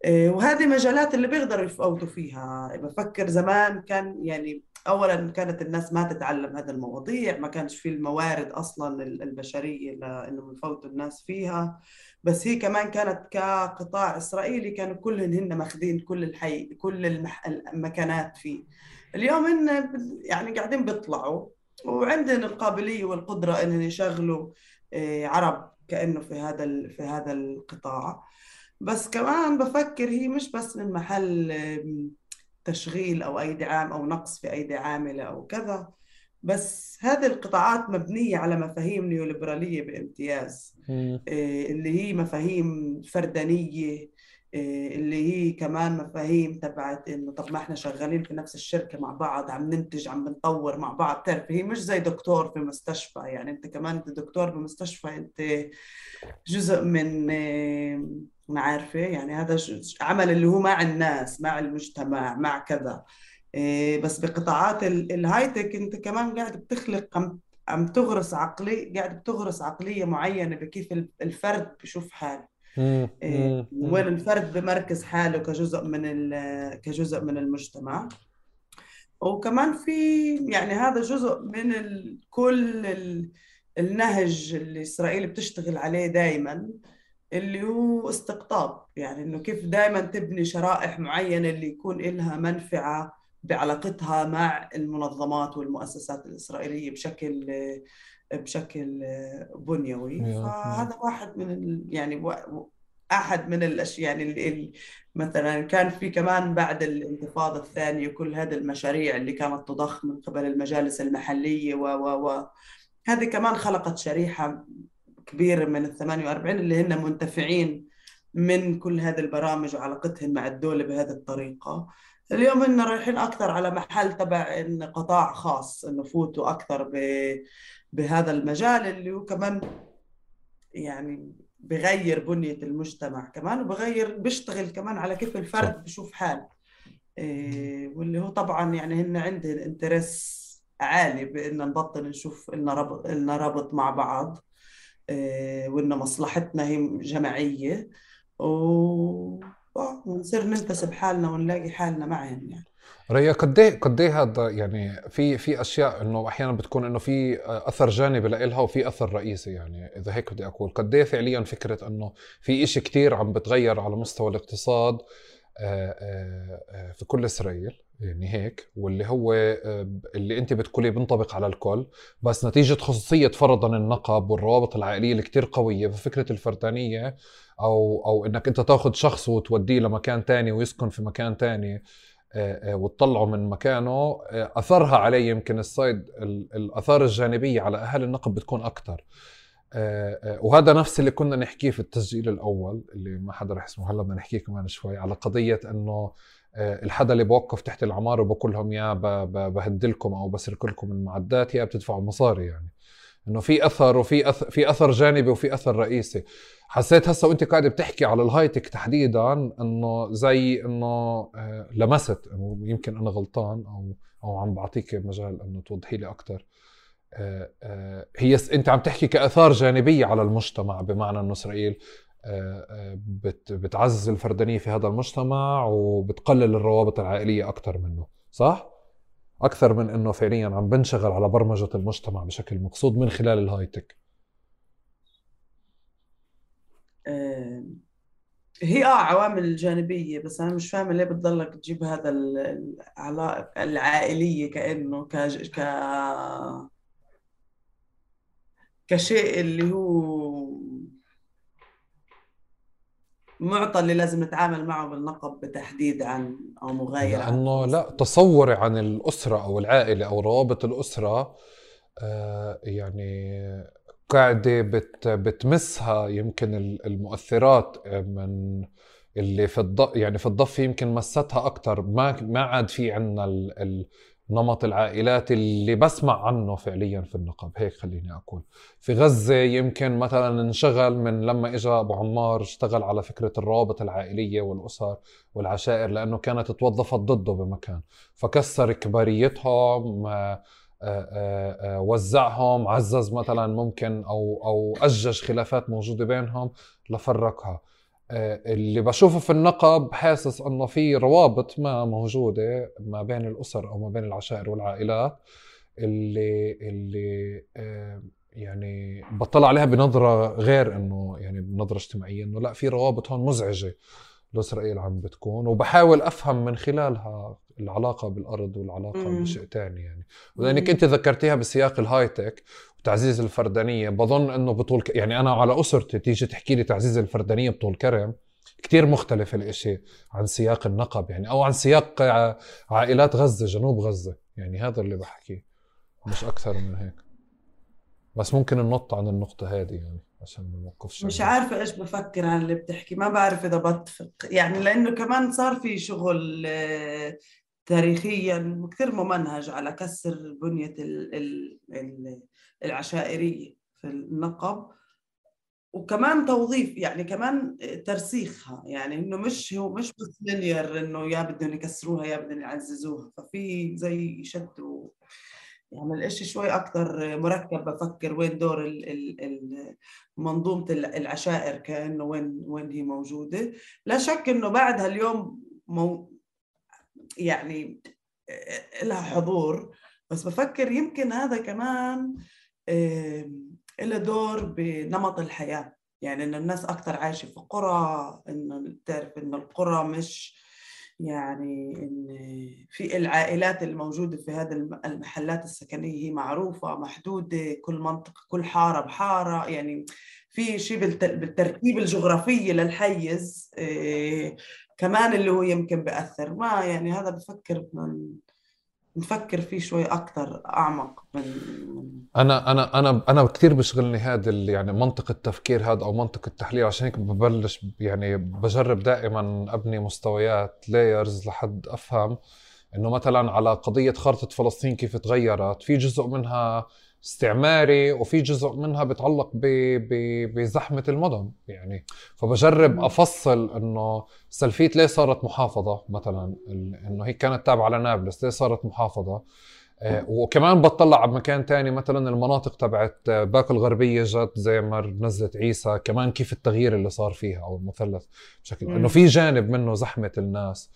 آه، وهذه مجالات اللي بيقدروا يفوتوا فيها. بفكر زمان كان يعني اولا كانت الناس ما تتعلم هذه المواضيع ما كانش في الموارد أصلا البشرية لأنه يفوتوا الناس فيها. بس هي كمان كانت كقطاع إسرائيلي كانوا كلهن هن ماخذين كل الحي كل المح... المكانات فيه. اليوم هن يعني قاعدين بيطلعوا وعندهم القابلية والقدرة إنهم يشغلوا آه، عرب كأنه في هذا في هذا القطاع. بس كمان بفكر هي مش بس من محل تشغيل أو ايدي عام أو نقص في ايدي عامله أو كذا. بس هذه القطاعات مبنية على مفاهيم نيوليبرالية بامتياز. إيه، اللي هي مفاهيم فردانية إيه، اللي هي كمان مفاهيم تبعت إنه طب ما إحنا شغالين في نفس الشركة مع بعض عم ننتج عم بنطور مع بعض. بتعرف هي مش زي دكتور في مستشفى. يعني أنت كمان أنت دكتور بمستشفى أنت جزء من إيه، ما عارفة يعني هذا عمل اللي هو مع الناس مع المجتمع مع كذا. بس بقطاعات الهاي تك انت كمان قاعد بتخلق عم تغرس عقلية قاعد بتغرس عقلية معينة بكيف الفرد بشوف حاله. إيه، وين الفرد بمركز حاله كجزء من كجزء من المجتمع. وكمان في يعني هذا جزء من ال... كل ال... النهج اللي إسرائيل بتشتغل عليه دائما اللي هو استقطاب. يعني إنه كيف دائما تبني شرائح معينة اللي يكون لها منفعة بعلاقتها مع المنظمات والمؤسسات الإسرائيلية بشكل بشكل بنيوي. فهذا واحد من يعني أحد من الأشياء يعني اللي مثلا كان في كمان بعد الانتفاضة الثانية كل هذه المشاريع اللي كانت تضخ من قبل المجالس المحلية و و و هذه كمان خلقت شريحة كبيرة من ال 48 اللي هن منتفعين من كل هذه البرامج وعلاقتهم مع الدولة بهذه الطريقة. اليوم هن رايحين أكثر على محل تبع إن قطاع خاص إنه فوتوا أكثر ب... بهذا المجال اللي هو كمان يعني بغير بنية المجتمع كمان وبغير بيشتغل كمان على كيف الفرد بشوف حال إيه واللي هو طبعا يعني هن عندهم انترس عالي بان نبطل نشوف لنا ربط لنا ربط مع بعض. إيه وان مصلحتنا هي جماعية. و... ونصير ننتسب حالنا ونلاقي حالنا معهم يعني. ريا قد إيه قد إيه هذا يعني في في أشياء إنه أحيانا بتكون إنه في أثر جانبي لها وفي أثر رئيسي يعني إذا هيك بدي أقول. قد إيه فعليا فكرة إنه في إشي كتير عم بتغير على مستوى الاقتصاد آه، آه، آه، في كل إسرائيل يعني هيك واللي هو اللي أنت بتقولي بينطبق على الكل بس نتيجة خصوصية فرضا النقب والروابط العائلية اللي كتير قوية ففكرة الفردانيه أو أو إنك أنت تاخذ شخص وتوديه لمكان تاني ويسكن في مكان تاني وتطلعه من مكانه أثرها عليه يمكن الصيد الأثار الجانبية على أهل النقب بتكون أكثر وهذا نفس اللي كنا نحكيه في التسجيل الأول اللي ما حدا رح يسمعه هلأ بدنا نحكيه كمان شوي على قضية إنه الحدا اللي بوقف تحت العمارة وبقول لهم يا بهدلكم أو بسرق لكم المعدات يا بتدفعوا مصاري يعني. إنه في أثر وفي أثر في أثر جانبي وفي أثر رئيسي. حسيت هسه وأنت قاعدة بتحكي على الهايتك تحديدا إنه زي إنه آه، لمست. إنه يمكن أنا غلطان أو أو عم بعطيك مجال إنه توضحي لي أكثر آه، آه، هي أنت عم تحكي كأثار جانبية على المجتمع بمعنى إنه إسرائيل بتعزز الفردانية في هذا المجتمع وبتقلل الروابط العائلية أكثر منه صح؟ أكثر من إنه فعليا عم بنشغل على برمجة المجتمع بشكل مقصود من خلال الهايتك هي آه عوامل جانبية بس أنا مش فاهمة ليه بتضلك تجيب هذا العلاقة العائلية كأنه ك... ك... كشيء اللي هو معطى اللي لازم نتعامل معه بالنقب بتحديد عن أو مغايرة لأنه لا تصوري عن الأسرة أو العائلة أو روابط الأسرة آه يعني قاعدة بت بتمسها يمكن المؤثرات من اللي في الض يعني في الضفة يمكن مستها أكثر ما ما عاد في عندنا نمط العائلات اللي بسمع عنه فعليا في النقب. هيك خليني أقول. في غزة يمكن مثلا انشغل من لما اجى أبو عمار اشتغل على فكرة الروابط العائلية والأسر والعشائر لأنه كانت توظفت ضده بمكان. فكسر كباريتهم آه، آه، آه، وزعهم عزز مثلا ممكن أو أو أجج خلافات موجودة بينهم لفرقها. اللي بشوفه في النقب حاسس إنه في روابط ما موجودة ما بين الأسر أو ما بين العشائر والعائلات اللي اللي يعني بطلع عليها بنظرة غير إنه يعني بنظرة اجتماعية إنه لا في روابط هون مزعجة لإسرائيل عم بتكون وبحاول أفهم من خلالها العلاقة بالأرض والعلاقة. بشيء ثاني يعني ولانك أنت ذكرتيها بسياق الهاي تك وتعزيز الفردانية. بظن إنه بطول ك... يعني أنا على أسرتي تيجي تحكي لي تعزيز الفردانية بطول كرم كتير مختلف الإشي عن سياق النقب يعني أو عن سياق عائلات غزة جنوب غزة يعني هذا اللي بحكيه مش أكثر من هيك. بس ممكن ننط عن النقطة هذه يعني عشان ما نوقفش مش عارفة إيش بفكر عن اللي بتحكي ما بعرف إذا بتفق يعني لأنه كمان صار في شغل آه، تاريخيا كثير ممنهج على كسر بنية العشائرية في النقب وكمان توظيف يعني كمان ترسيخها يعني إنه مش هو مش بس لينير إنه يا بدهم يكسروها يا بدهم يعززوها. ففي زي شد يعني الإشي شوي أكثر مركب بفكر وين دور منظومة العشائر كأنه وين وين هي موجودة. لا شك إنه بعدها اليوم مو يعني لها حضور. بس بفكر يمكن هذا كمان له دور بنمط الحياة. يعني إن الناس أكثر عايشة في قرى انه تعرف انه القرى مش يعني إن في العائلات الموجودة في هذه المحلات السكنية هي معروفة محدودة كل منطقة كل حارة بحارة. يعني في شيء بالترتيب الجغرافي للحيز إيه كمان اللي هو يمكن بأثر. ما يعني هذا بفكر من نفكر فيه شوي أكثر أعمق من أنا أنا أنا أنا كثير بشغلني هذا يعني منطق التفكير هذا أو منطق التحليل عشان هيك ببلش يعني بجرب دائما أبني مستويات لايرز لحد أفهم إنه مثلا على قضية خارطه فلسطين كيف تغيرت في جزء منها استعماري وفي جزء منها بتعلق بزحمة المدن يعني. فبجرب أفصل إنه سلفيت ليه صارت محافظة مثلا إنه هي كانت تابعة لنابلس ليه صارت محافظة؟ آه، وكمان بطلع على مكان تاني مثلا المناطق تبعت باكو الغربية جت زي ما نزلت عيسى كمان كيف التغيير اللي صار فيها أو المثلث بشكل إنه في جانب منه زحمة الناس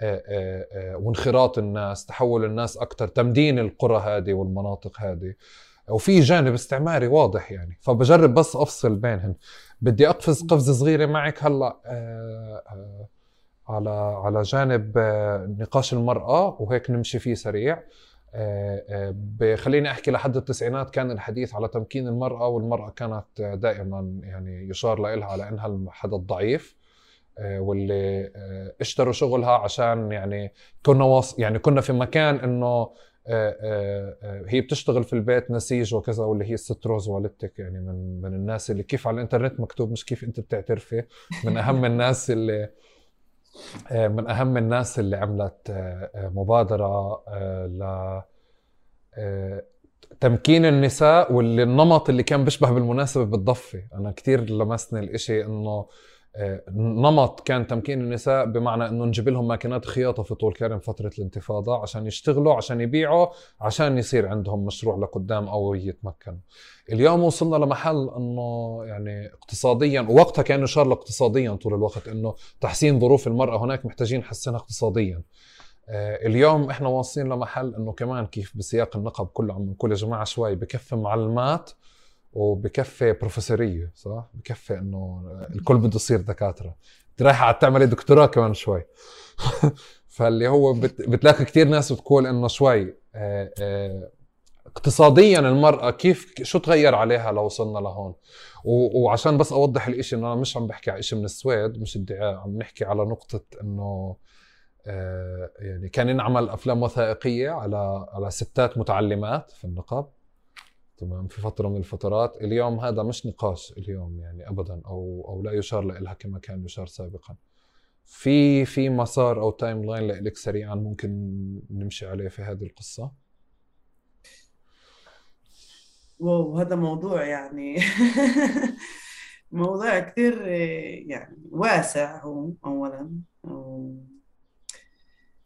آه، آه، وانخراط الناس تحول الناس أكثر تمدين القرى هذه والمناطق هذه. وفي جانب استعماري واضح يعني. فبجرب بس أفصل بينهم بدي أقفز قفزة صغيرة معك هلأ آه، آه، على على جانب آه، نقاش المرأة وهيك نمشي فيه سريع. خليني أحكي لحد التسعينات كان الحديث على تمكين المرأة والمرأة كانت دائما يعني يشار لها على إنها الحدا الضعيف واللي اشتروا شغلها عشان يعني كنا وص... يعني كنا في مكان إنه هي بتشتغل في البيت نسيج وكذا واللي هي الست روز والدتك يعني من من الناس اللي كيف على الإنترنت مكتوب مش كيف أنت بتعترفي. من أهم الناس اللي من أهم الناس اللي عملت مبادرة ل تمكين النساء واللي النمط اللي كان بيشبه بالمناسبة بالضفه أنا كثير لمسني الإشي إنه نمط كان تمكين النساء بمعنى إنه نجيب لهم ماكينات خياطة في طول كرم فترة الانتفاضة عشان يشتغلوا عشان يبيعوا عشان يصير عندهم مشروع لقدام أو يتمكنوا. اليوم وصلنا لمحل إنه يعني اقتصاديا ووقتها كان يشار اقتصاديا طول الوقت إنه تحسين ظروف المرأة هناك محتاجين نحسنها اقتصاديا. آه، اليوم إحنا واصلين لمحل إنه كمان كيف بسياق النقب كله عم نقول يا جماعة شوي بكفي معلمات وبكفي بروفيسورية صح؟ بكفي إنه الكل بده يصير دكاترة. انت رايحه تعملي دكتوراه كمان شوي. فاللي هو بتلاقي كثير ناس بتقول إنه شوي آه، آه، اقتصاديا المرأة كيف شو تغير عليها لو وصلنا لهون؟ وعشان بس أوضح الإشي إنه أنا مش عم بحكي على شيء من السويد مش ادعاء عم نحكي على نقطة إنه آه، يعني كان ينعمل أفلام وثائقية على على ستات متعلمات في النقب. تمام؟ في فترة من الفترات. اليوم هذا مش نقاش اليوم يعني ابدا أو أو لا يشار لها كما كان يشار سابقا. في في مسار أو timeline لك سريعا ممكن نمشي عليه في هذه القصة؟ wow هذا موضوع يعني موضوع كثير يعني واسع هو اولا.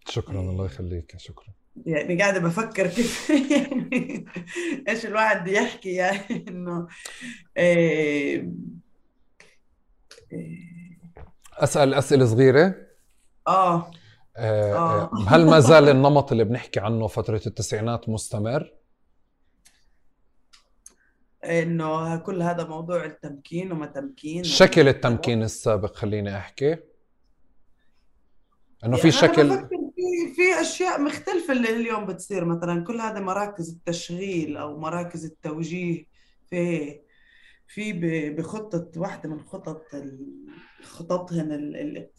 شكرا الله يخليك شكرا. يعني قاعدة بفكر كيف يعني إيش الواحد يحكي يعني إنه إيه أسأل أسئلة صغيرة؟ آه, آه, آه. هل ما زال النمط اللي بنحكي عنه فترة التسعينات مستمر؟ إنه كل هذا موضوع التمكين وما تمكين. شكل التمكين السابق خليني أحكي. إنه في يعني شكل في في أشياء مختلفة اللي اليوم بتصير. مثلا كل هذه مراكز التشغيل أو مراكز التوجيه في في بخطة واحدة من خطط خططهن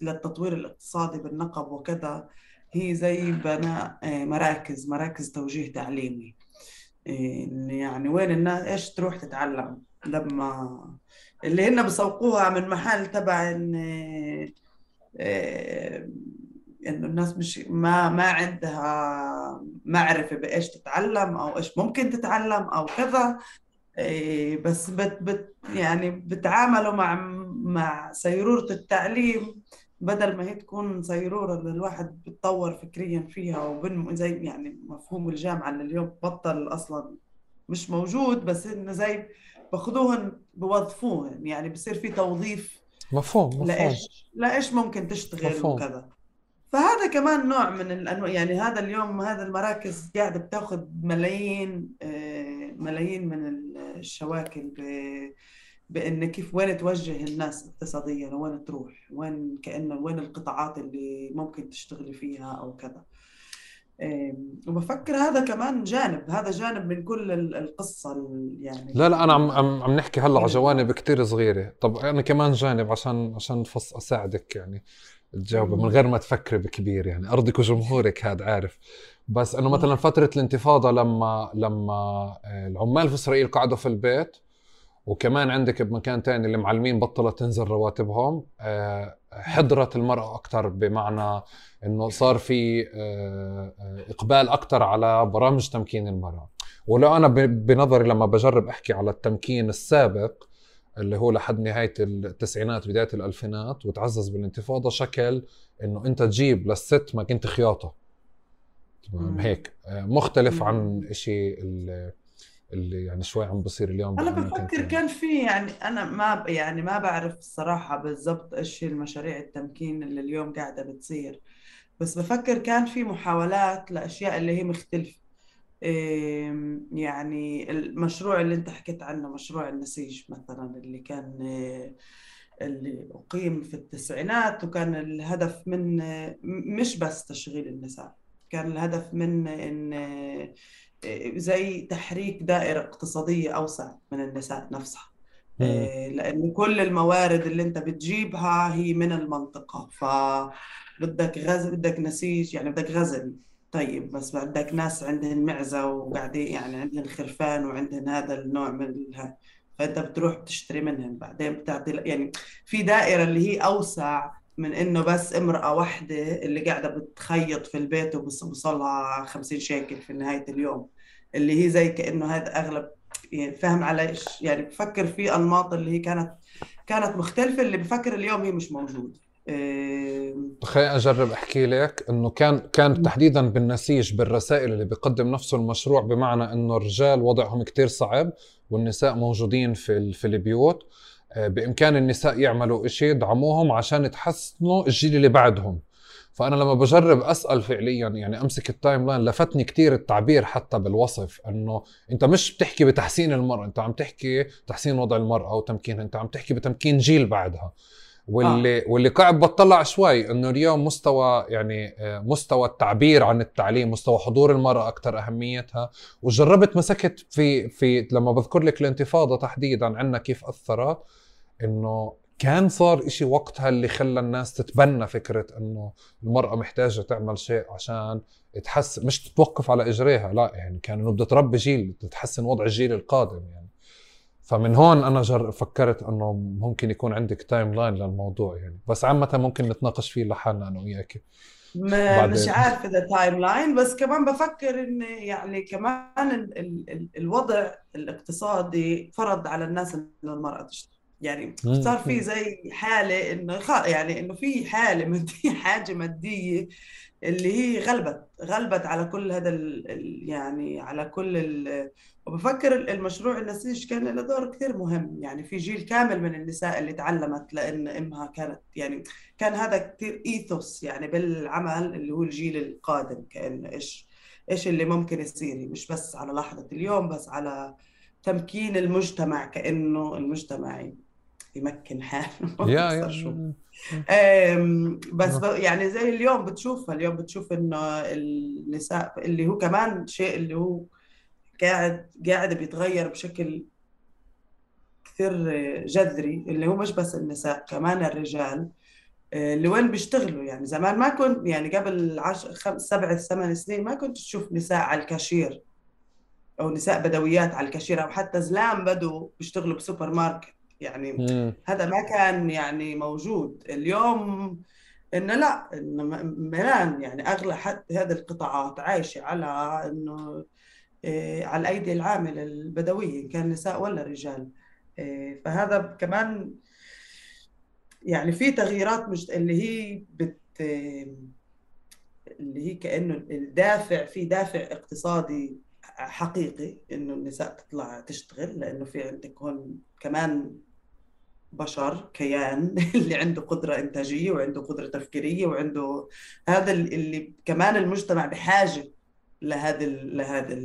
للتطوير الاقتصادي بالنقب وكذا. هي زي بناء آه، مراكز مراكز توجيه تعليمي. آه، يعني وين الناس إيش تروح تتعلم؟ لما اللي هن بسوقوها من محل تبع آه، إنه الناس مش ما ما عندها معرفه بإيش تتعلم أو إيش ممكن تتعلم أو كذا. إيه، بس بت بت يعني بتعاملوا مع مع سيرورة التعليم بدل ما هي تكون صيرورة اللي الواحد بتطور فكريا فيها وبن زي يعني مفهوم الجامعة اللي اليوم بطل أصلا مش موجود بس إنه زي باخذوهن بوظفوهن. يعني بصير في توظيف مفهوم مفهوم. لإيش لإيش ممكن تشتغل مفهوم. وكذا. فهذا كمان نوع من الأنواع يعني هذا اليوم هذا المراكز قاعدة بتاخذ ملايين آه، ملايين من الشواكل ب- بأن كيف وين توجه الناس اقتصاديا وين تروح وين كأنه وين القطاعات اللي ممكن تشتغلي فيها أو كذا. وبفكر هذا كمان جانب هذا جانب من كل ال- القصة ال- يعني. لا لا أنا عم عم, عم نحكي هلأ على من جوانب كتير صغيرة. طب أنا كمان جانب عشان عشان فص أساعدك يعني. تجاوب من غير ما تفكري بكبير يعني. ارضك وجمهورك هذا عارف. بس أنه مثلا فترة الانتفاضة لما لما آه، العمال في إسرائيل قعدوا في البيت وكمان عندك بمكان تاني المعلمين بطلت تنزل رواتبهم آه، حضرت المرأة أكثر بمعنى إنه صار في آه، إقبال أكثر على برامج تمكين المرأة. ولو أنا بنظري لما بجرب أحكي على التمكين السابق اللي هو لحد نهاية التسعينات بداية الألفينات وتعزز بالانتفاضة شكل إنه أنت تجيب للست ما كنت خياطة. تمام. هيك. آه، مختلف مم. عن إشي اللي اللي يعني شوي عم بصير اليوم أنا بأماكن بفكر كان في يعني أنا ما يعني ما بعرف الصراحة بالضبط إيش هي المشاريع التمكين اللي اليوم قاعدة بتصير. بس بفكر كان في محاولات لأشياء اللي هي مختلفة. إيه، يعني المشروع اللي أنت حكيت عنه مشروع النسيج مثلا اللي كان إيه، اللي أقيم في التسعينات وكان الهدف من مش بس تشغيل النساء كان الهدف من إن إيه، زي تحريك دائرة اقتصادية أوسع من النساء نفسها. إيه، لأن كل الموارد اللي أنت بتجيبها هي من المنطقة. فبدك غزل بدك نسيج يعني بدك غزل. طيب بس بدك ناس عندهن معزة وقاعدين يعني عندهن خرفان وعندهن هذا النوع من ال... فأنت بتروح بتشتري منهن بعدين بتعطي يعني في دائرة اللي هي أوسع من إنه بس امرأة واحدة اللي قاعدة بتخيط في البيت وبوصلها 50 شيكل في نهاية اليوم اللي هي زي كأنه هذا أغلب يعني فاهم علي إيش يعني بفكر في أنماط اللي هي كانت كانت مختلفة اللي بفكر اليوم هي مش موجودة. خليني أجرب أحكي لك إنه كان كان تحديدا بالنسيج بالرسائل اللي بيقدم نفسه المشروع بمعنى إنه الرجال وضعهم كتير صعب والنساء موجودين في في البيوت. آه، بإمكان النساء يعملوا إشي يدعموهم عشان يتحسنوا الجيل اللي بعدهم. فأنا لما بجرب أسأل فعليا يعني أمسك ال timeline لفتني كتير التعبير حتى بالوصف إنه أنت مش بتحكي بتحسين المرأة أنت عم تحكي تحسين وضع المرأة وتمكينها أنت عم تحكي بتمكين جيل بعدها. واللي واللي قاعد بطلع شوي إنه اليوم مستوى يعني آه، مستوى التعبير عن التعليم مستوى حضور المرأة أكثر أهميتها. وجربت مسكت في في لما بذكر لك الانتفاضة تحديدا عنا كيف أثرت إنه كان صار إشي وقتها اللي خلى الناس تتبنى فكرة إنه المرأة محتاجة تعمل شيء عشان تحسن مش تتوقف على إجريها لا يعني كان إنه بدها تربي جيل تتحسن وضع الجيل القادم يعني. فمن هون أنا جر فكرت إنه ممكن يكون عندك timeline للموضوع يعني بس عامة ممكن نتناقش فيه لحالنا أنا وياك. مش عارفة إذا timeline بس كمان بفكر إن يعني كمان ال ال ال الوضع الاقتصادي فرض على الناس إن المرأة تشتغل يعني. صار في زي حالة إنه خ- يعني إنه في حالة مادية حاجة مادية اللي هي غلبت غلبت على كل هذا ال ال- يعني على كل ال وبفكر ال- المشروع النسيج كان له دور كثير مهم. يعني في جيل كامل من النساء اللي تعلمت لأن أمها كانت يعني كان هذا كثير إيثوس يعني بالعمل اللي هو الجيل القادم كأنه إيش إيش اللي ممكن يصير. مش بس على لحظة اليوم بس على تمكين المجتمع كأنه المجتمع يمكن حاله. يا بس ب- يعني زي اليوم بتشوفها اليوم بتشوف إنه النساء اللي هو كمان شيء اللي هو قاعد قاعد بيتغير بشكل كثير جذري اللي هو مش بس النساء كمان الرجال آه، اللي وين بيشتغلوا. يعني زمان ما كنت يعني قبل عشر خمس سبع ثمان سنين ما كنت تشوف نساء على الكاشير أو نساء بدويات على الكاشير أو حتى زلام بدوا بيشتغلوا بسوبر ماركت يعني مم. هذا ما كان يعني موجود. اليوم إنه لا إنه ملان. يعني أغلب حتى هذه القطاعات عايشة على إنه على الأيدي العاملة البدوية إن كان نساء ولا رجال. إيه، فهذا كمان يعني في تغييرات مش اللي هي بت اللي هي كأنه الدافع في دافع اقتصادي حقيقي إنه النساء تطلع تشتغل لأنه في عندك هون كمان بشر كيان اللي عنده قدرة إنتاجية وعنده قدرة تفكيرية وعنده هذا اللي كمان المجتمع بحاجة لهذا لهذا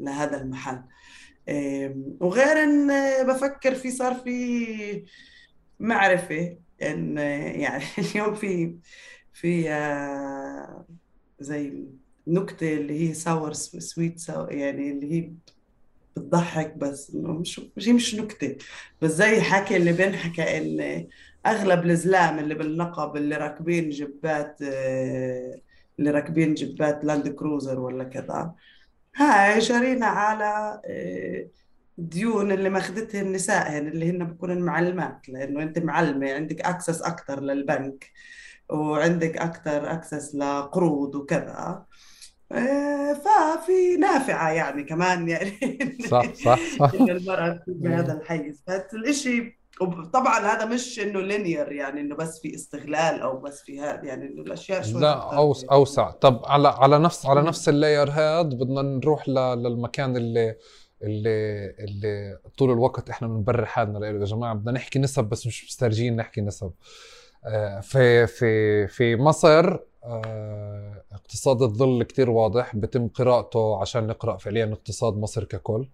لهذا المحل. وغير إن بفكر في صار في معرفة إن يعني اليوم في في زي نكتة اللي هي sour sweet sour يعني اللي هي بتضحك بس مش مش مش نكتة بس زي حكي اللي بنحكى إن أغلب الزلام اللي بالنقب اللي راكبين جيبات آه، اللي راكبين جيبات Land Cruiser ولا كذا. هاي شارينها على آه، ديون اللي ماخذتها النساء هن اللي هن بكونوا معلمات لأنه أنت معلمة عندك access أكثر للبنك وعندك أكثر access لقروض وكذا. آه، ففي نافعة يعني كمان يعني. صح صح. صح إن المرأة بهذا الحيز. فالإشي وطبعا هذا مش إنه linear يعني إنه بس في استغلال أو بس في هذا يعني إنه الأشياء شوي لا أوس أوسع. طب على على نفس على نفس ال layer هذا بدنا نروح للمكان اللي اللي اللي طول الوقت إحنا بنبرر حالنا له يا جماعة بدنا نحكي نسب بس مش مسترجين نحكي نسب. آه، في في في مصر آه، اقتصاد الظل كتير واضح بتم قراءته عشان نقرأ فعليا اقتصاد مصر ككل.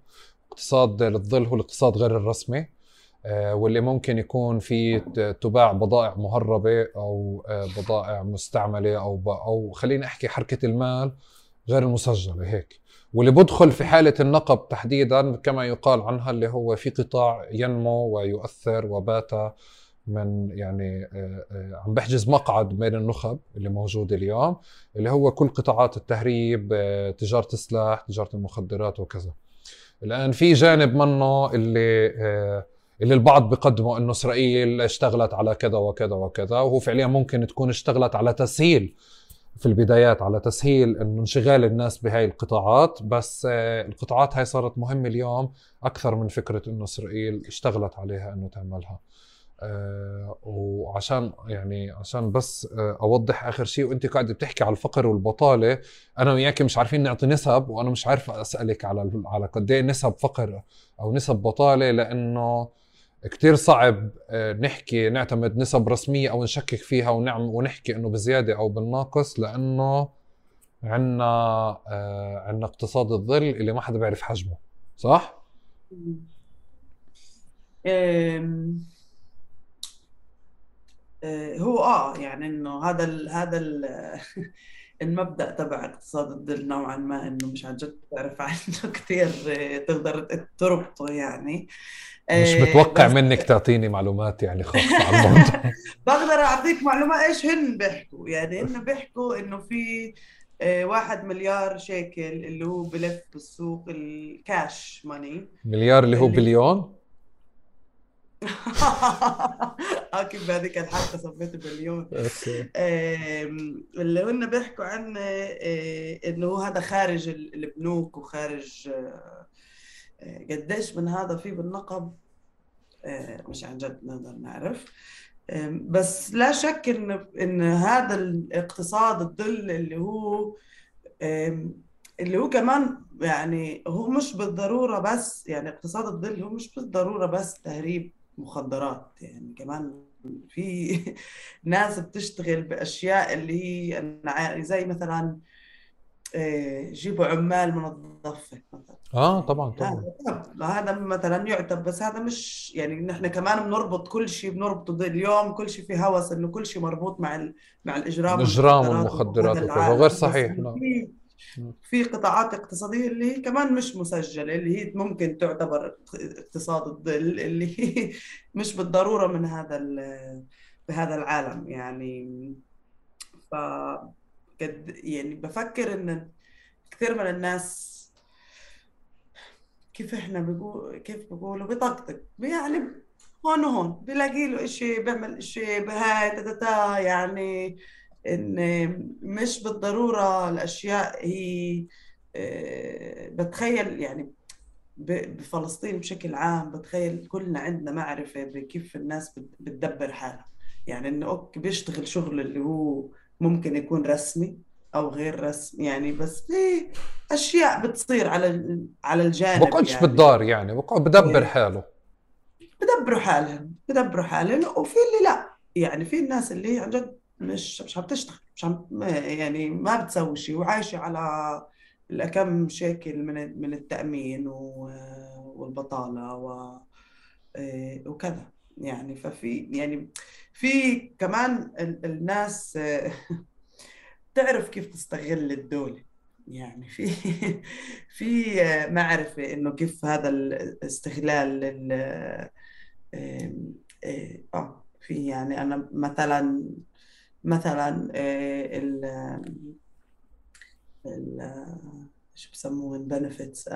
اقتصاد الظل هو الاقتصاد غير الرسمي. واللي ممكن يكون في تباع بضائع مهربة أو آه، بضائع مستعملة أو أو خليني أحكي حركة المال غير المسجلة هيك. واللي بدخل في حالة النقب تحديدا كما يقال عنها اللي هو في قطاع ينمو ويؤثر وبات من يعني آه، آه، عم بحجز مقعد بين النخب اللي موجود اليوم اللي هو كل قطاعات التهريب آه، تجارة السلاح تجارة المخدرات وكذا. الآن في جانب منه اللي اللي البعض بيقدموا إنه إسرائيل اشتغلت على كذا وكذا وكذا وهو فعليا ممكن تكون اشتغلت على تسهيل في البدايات على تسهيل إنه انشغال الناس بهاي القطاعات بس القطاعات هاي صارت مهمة اليوم أكثر من فكرة إنه إسرائيل اشتغلت عليها إنه تعملها. آه وعشان يعني عشان بس آه أوضح آخر شيء وأنت قاعدة بتحكي على الفقر والبطالة أنا وياك مش عارفين نعطي نسب وأنا مش عارف أسألك على على قد إيه نسب فقر أو نسب بطالة لأنه كتير صعب آه نحكي نعتمد نسب رسمية أو نشكك فيها ونعم ونحكي إنه بزيادة أو بالناقص لأنه عندنا آه عندنا اقتصاد الظل اللي ما حدا بيعرف حجمه صح؟ آه، هو آه يعني إنه هذا ال هذا ال المبدأ تبع اقتصاد الظل نوعا ما إنه مش عن جد تعرف عنه كثير تقدر تربطه يعني مش آه، متوقع منك تعطيني معلومات يعني خاصة على الموضوع. بقدر أعطيك معلومات إيش هن بيحكوا؟ يعني هن بيحكوا إنه في واحد مليار شيكل اللي هو بلف بالسوق الكاش ماني مليار اللي هو بليون؟ آه كيف بهذيك الحلقة صفيت بليون. اللي هن بيحكوا عن آه، إنه هذا خارج البنوك وخارج آه، قديش من هذا في بالنقب؟ مش عن جد نقدر نعرف. بس لا شك ان إن هذا الاقتصاد الظل اللي هو اللي هو كمان يعني هو مش بالضرورة بس يعني اقتصاد الظل هو مش بالضرورة بس تهريب مخدرات. يعني كمان في ناس بتشتغل بأشياء اللي هي زي مثلا آه، جيبوا عمال من الضفة مثلا. آه طبعا طبعا. هذا مثلا يعتبر بس هذا مش يعني نحن كمان بنربط كل شيء بنربطه اليوم كل شيء في هوس إنه كل شيء مربوط مع مع الإجرام الإجرام والمخدرات وكذا غير صحيح لا. في قطاعات اقتصادية اللي هي كمان مش مسجلة اللي هي ممكن تعتبر اقتصاد الظل اللي هي مش بالضرورة من هذا بهذا العالم يعني. ف يعني بفكر إن كثير من الناس كيف إحنا بقول كيف بقولوا بطقطق يعني هون وهون بلاقي له شيء بيعمل شيء بهاي يعني إن مش بالضرورة الأشياء هي آه، بتخيل يعني بفلسطين بشكل عام بتخيل كلنا عندنا معرفة بكيف الناس بتدبر حالها. يعني إنه أوكي بيشتغل شغل اللي هو ممكن يكون رسمي أو غير رسمي يعني بس في أشياء بتصير على على الجانب بقعدش يعني. بالدار يعني بقعد بدبر إيه. حاله. بدبروا حالهم بدبروا حالهم وفي اللي لا. يعني في الناس اللي عن جد مش مش عم تشتغل مش عم يعني ما بتسوي شيء وعايشة على الكم شكل من من التأمين والبطالة و إيه، وكذا. يعني ففي يعني في كمان الناس تعرف كيف تستغل الدولة يعني في في معرفة إنه كيف هذا الاستغلال آه في يعني أنا مثلا مثلا آه، ال ال شو بسموه البنفتس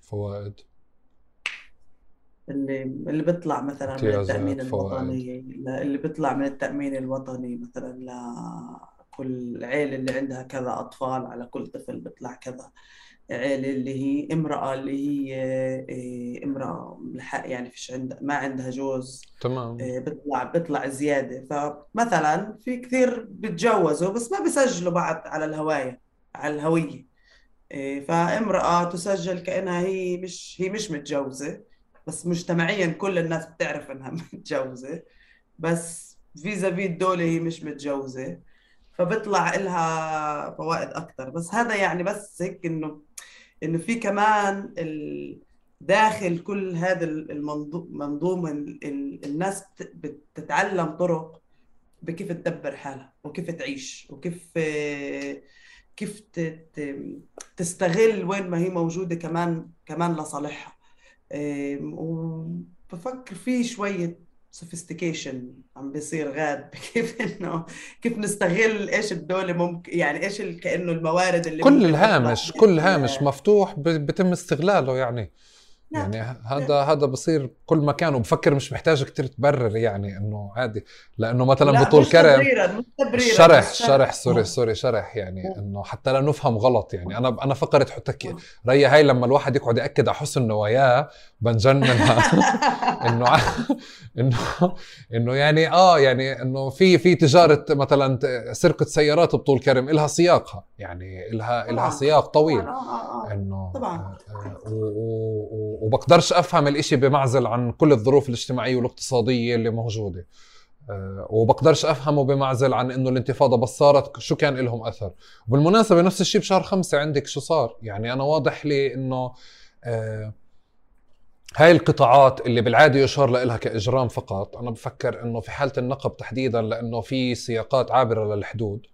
فوائد. اللي اللي بيطلع مثلا من التأمين الوطني اللي بيطلع من التأمين الوطني مثلا لكل عيلة اللي عندها كذا أطفال على كل طفل بيطلع كذا. عيلة اللي هي امرأة اللي هي إيه، امرأة يعني فيش عندها ما عندها جوز تمام. إيه، بيطلع بيطلع زيادة. فمثلا في كثير بتجوزوا بس ما بيسجلوا بعد على الهواية على الهوية. إيه، فامرأة تسجل كأنها هي مش هي مش متجوزة. بس مجتمعيا كل الناس بتعرف إنها متجوزة بس فيزا في الدولة هي مش متجوزة فبيطلع لها فوائد أكثر بس هذا يعني بس هيك إنه إنه في كمان داخل كل هذا المنظوم الناس بتتعلم طرق بكيف تدبر حالها وكيف تعيش وكيف كيف تستغل وين ما هي موجودة كمان كمان لصالحها. وبفكر في شوية سوفيستيكيشن عم بيصير غاد كيف إنه كيف نستغل إيش الدولة ممكن يعني إيش كأنه الموارد اللي كل الهامش كل هامش مفتوح بيتم استغلاله يعني. نعم. يعني هذا نعم. هذا بصير كل مكان وبفكر مش محتاج كثير تبرر يعني إنه عادي. لأنه مثلا بطول كرم شرح شرح سوري سوري شرح يعني إنه حتى لا نفهم غلط يعني. أنا أنا فكرت حتى ريا هاي لما الواحد يقعد يأكد على حسن نواياه بنجن منها انه انه إنه يعني آه يعني إنه في في تجارة مثلا سرقة سيارات بطول كرم لها سياقها يعني لها لها سياق طويل. آه، آه، آه. إنه طبعا. وبقدرش أفهم الإشي بمعزل عن كل الظروف الاجتماعية والاقتصادية اللي موجودة. أه وبقدرش أفهمه بمعزل عن إنه الانتفاضة بس صارت شو كان لهم أثر. وبالمناسبه نفس الشيء بشهر خمسة عندك شو صار؟ يعني أنا واضح لي إنه أه هاي القطاعات اللي بالعادة يشار لها كإجرام فقط أنا بفكر إنه في حالة النقب تحديدا لإنه في سياقات عابرة للحدود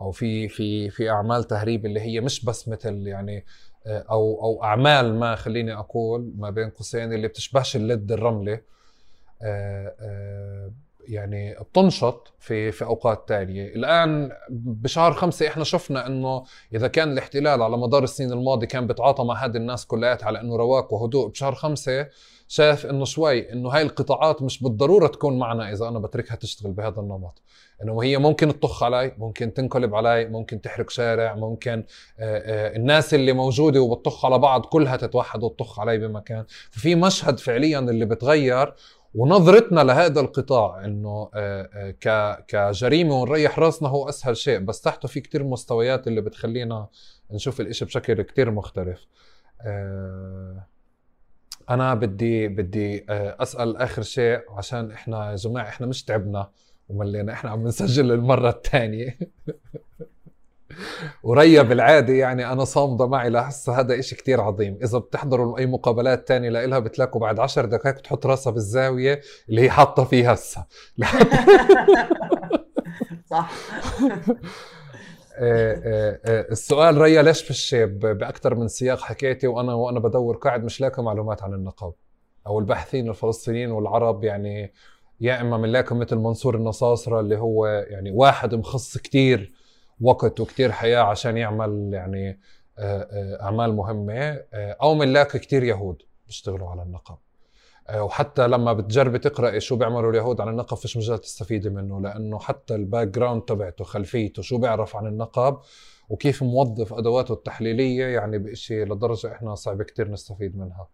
أو في في في أعمال تهريب اللي هي مش بس مثل يعني أو أو أعمال ما خليني أقول ما بين قوسين اللي بتشبهش اللد الرملة آه، آه، يعني بتنشط في في أوقات تانية. الآن بشهر خمسة إحنا شفنا إنه إذا كان الاحتلال على مدار السنين الماضية كان بيتعاطى مع هذه الناس كلياتها على إنه رواق وهدوء بشهر خمسة شايف إنه شوي إنه هاي القطاعات مش بالضرورة تكون معنا إذا أنا بتركها تشتغل بهذا النمط. إنه هي ممكن تطخ علي ممكن تنقلب علي ممكن تحرق شارع ممكن آه، آه، الناس اللي موجودة وبتطخ على بعض كلها تتوحد وتطخ علي بمكان. ففي مشهد فعليا اللي بتغير ونظرتنا لهذا القطاع إنه آه، كجريمة ونريح راسنا هو أسهل شيء بس تحته في كتير مستويات اللي بتخلينا نشوف الإشي بشكل كتير مختلف. أنا بدي بدي أسأل آخر شيء عشان إحنا يا جماعة إحنا مش تعبنا وملينا إحنا عم نسجل المرة الثانية وريا بالعادة يعني أنا صامدة معي لهسه هذا إشي كتير عظيم. إذا بتحضروا أي مقابلات تانية لإلها بتلاقوا بعد عشر دقائق تحط راسها بالزاوية اللي هي حاطة فيها هسه. صح. آه، آه، آه، السؤال ريا ليش في الشاب بأكثر من سياق حكيتي وأنا وأنا بدور قاعد مش لاقي معلومات عن النقاب أو الباحثين الفلسطينيين والعرب. يعني يا إما بنلاقي مثل منصور النصاصرة اللي هو يعني واحد مخصص كتير وقت وكتير حياة عشان يعمل يعني أعمال مهمة أو بنلاقي كتير يهود بيشتغلوا على النقب وحتى لما بتجربي تقراي شو بيعملوا اليهود عن النقب فيش مجال تستفيدي منه لأنه حتى ال background تبعته خلفيته شو بيعرف عن النقب وكيف موظف أدواته التحليلية يعني بشيء لدرجة إحنا صعب كتير نستفيد منها.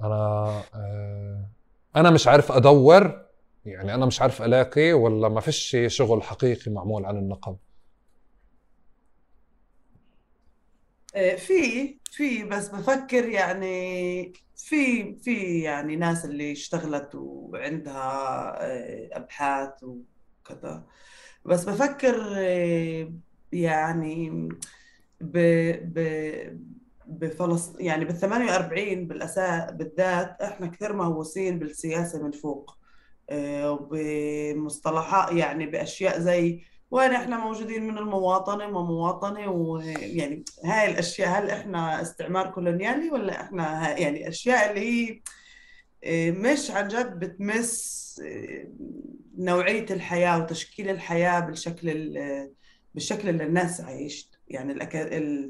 أنا آه، أنا مش عارف أدور يعني أنا مش عارف ألاقي ولا ما فيش شغل حقيقي معمول عن النقب آه، في في بس بفكر يعني في في يعني ناس اللي اشتغلت وعندها آه، أبحاث وكذا. بس بفكر آه، يعني ب ب بفلسطين يعني بال 48 بالاساس بالذات إحنا كثير مهووسين بالسياسة من فوق وبمصطلحات يعني بأشياء زي وين إحنا موجودين من المواطنة ومواطنه ويعني هاي الأشياء هل إحنا استعمار كولونيالي ولا إحنا يعني أشياء اللي هي آه، مش عن جد بتمس آه، نوعية الحياة وتشكيل الحياة بالشكل بالشكل اللي الناس عايشت يعني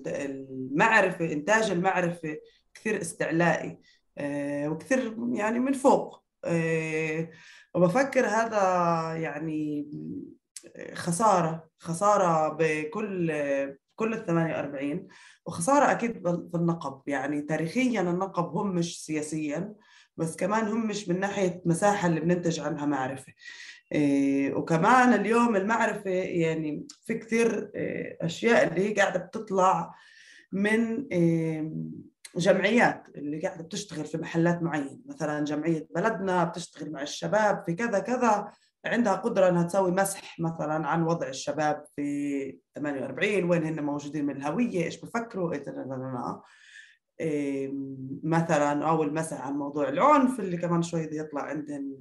المعرفة إنتاج المعرفة كثير استعلائي آه، وكثير يعني من فوق وبفكر هذا يعني خسارة خسارة بكل كل ال 48 وخسارة أكيد في النقب يعني تاريخيا النقب هم مش سياسيا بس كمان هم مش من ناحية مساحة اللي بننتج عنها معرفة. إيه وكمان اليوم المعرفة يعني في كثير إيه أشياء اللي هي قاعدة بتطلع من إيه جمعيات اللي قاعدة بتشتغل في محلات معينة. مثلا جمعية بلدنا بتشتغل مع الشباب في كذا كذا. عندها قدرة أنها تسوي مسح مثلا عن وضع الشباب في 48 وين هن موجودين من الهوية إيش بفكروا إيه مثلا أو المسح عن موضوع العنف اللي كمان شوي يطلع عندهم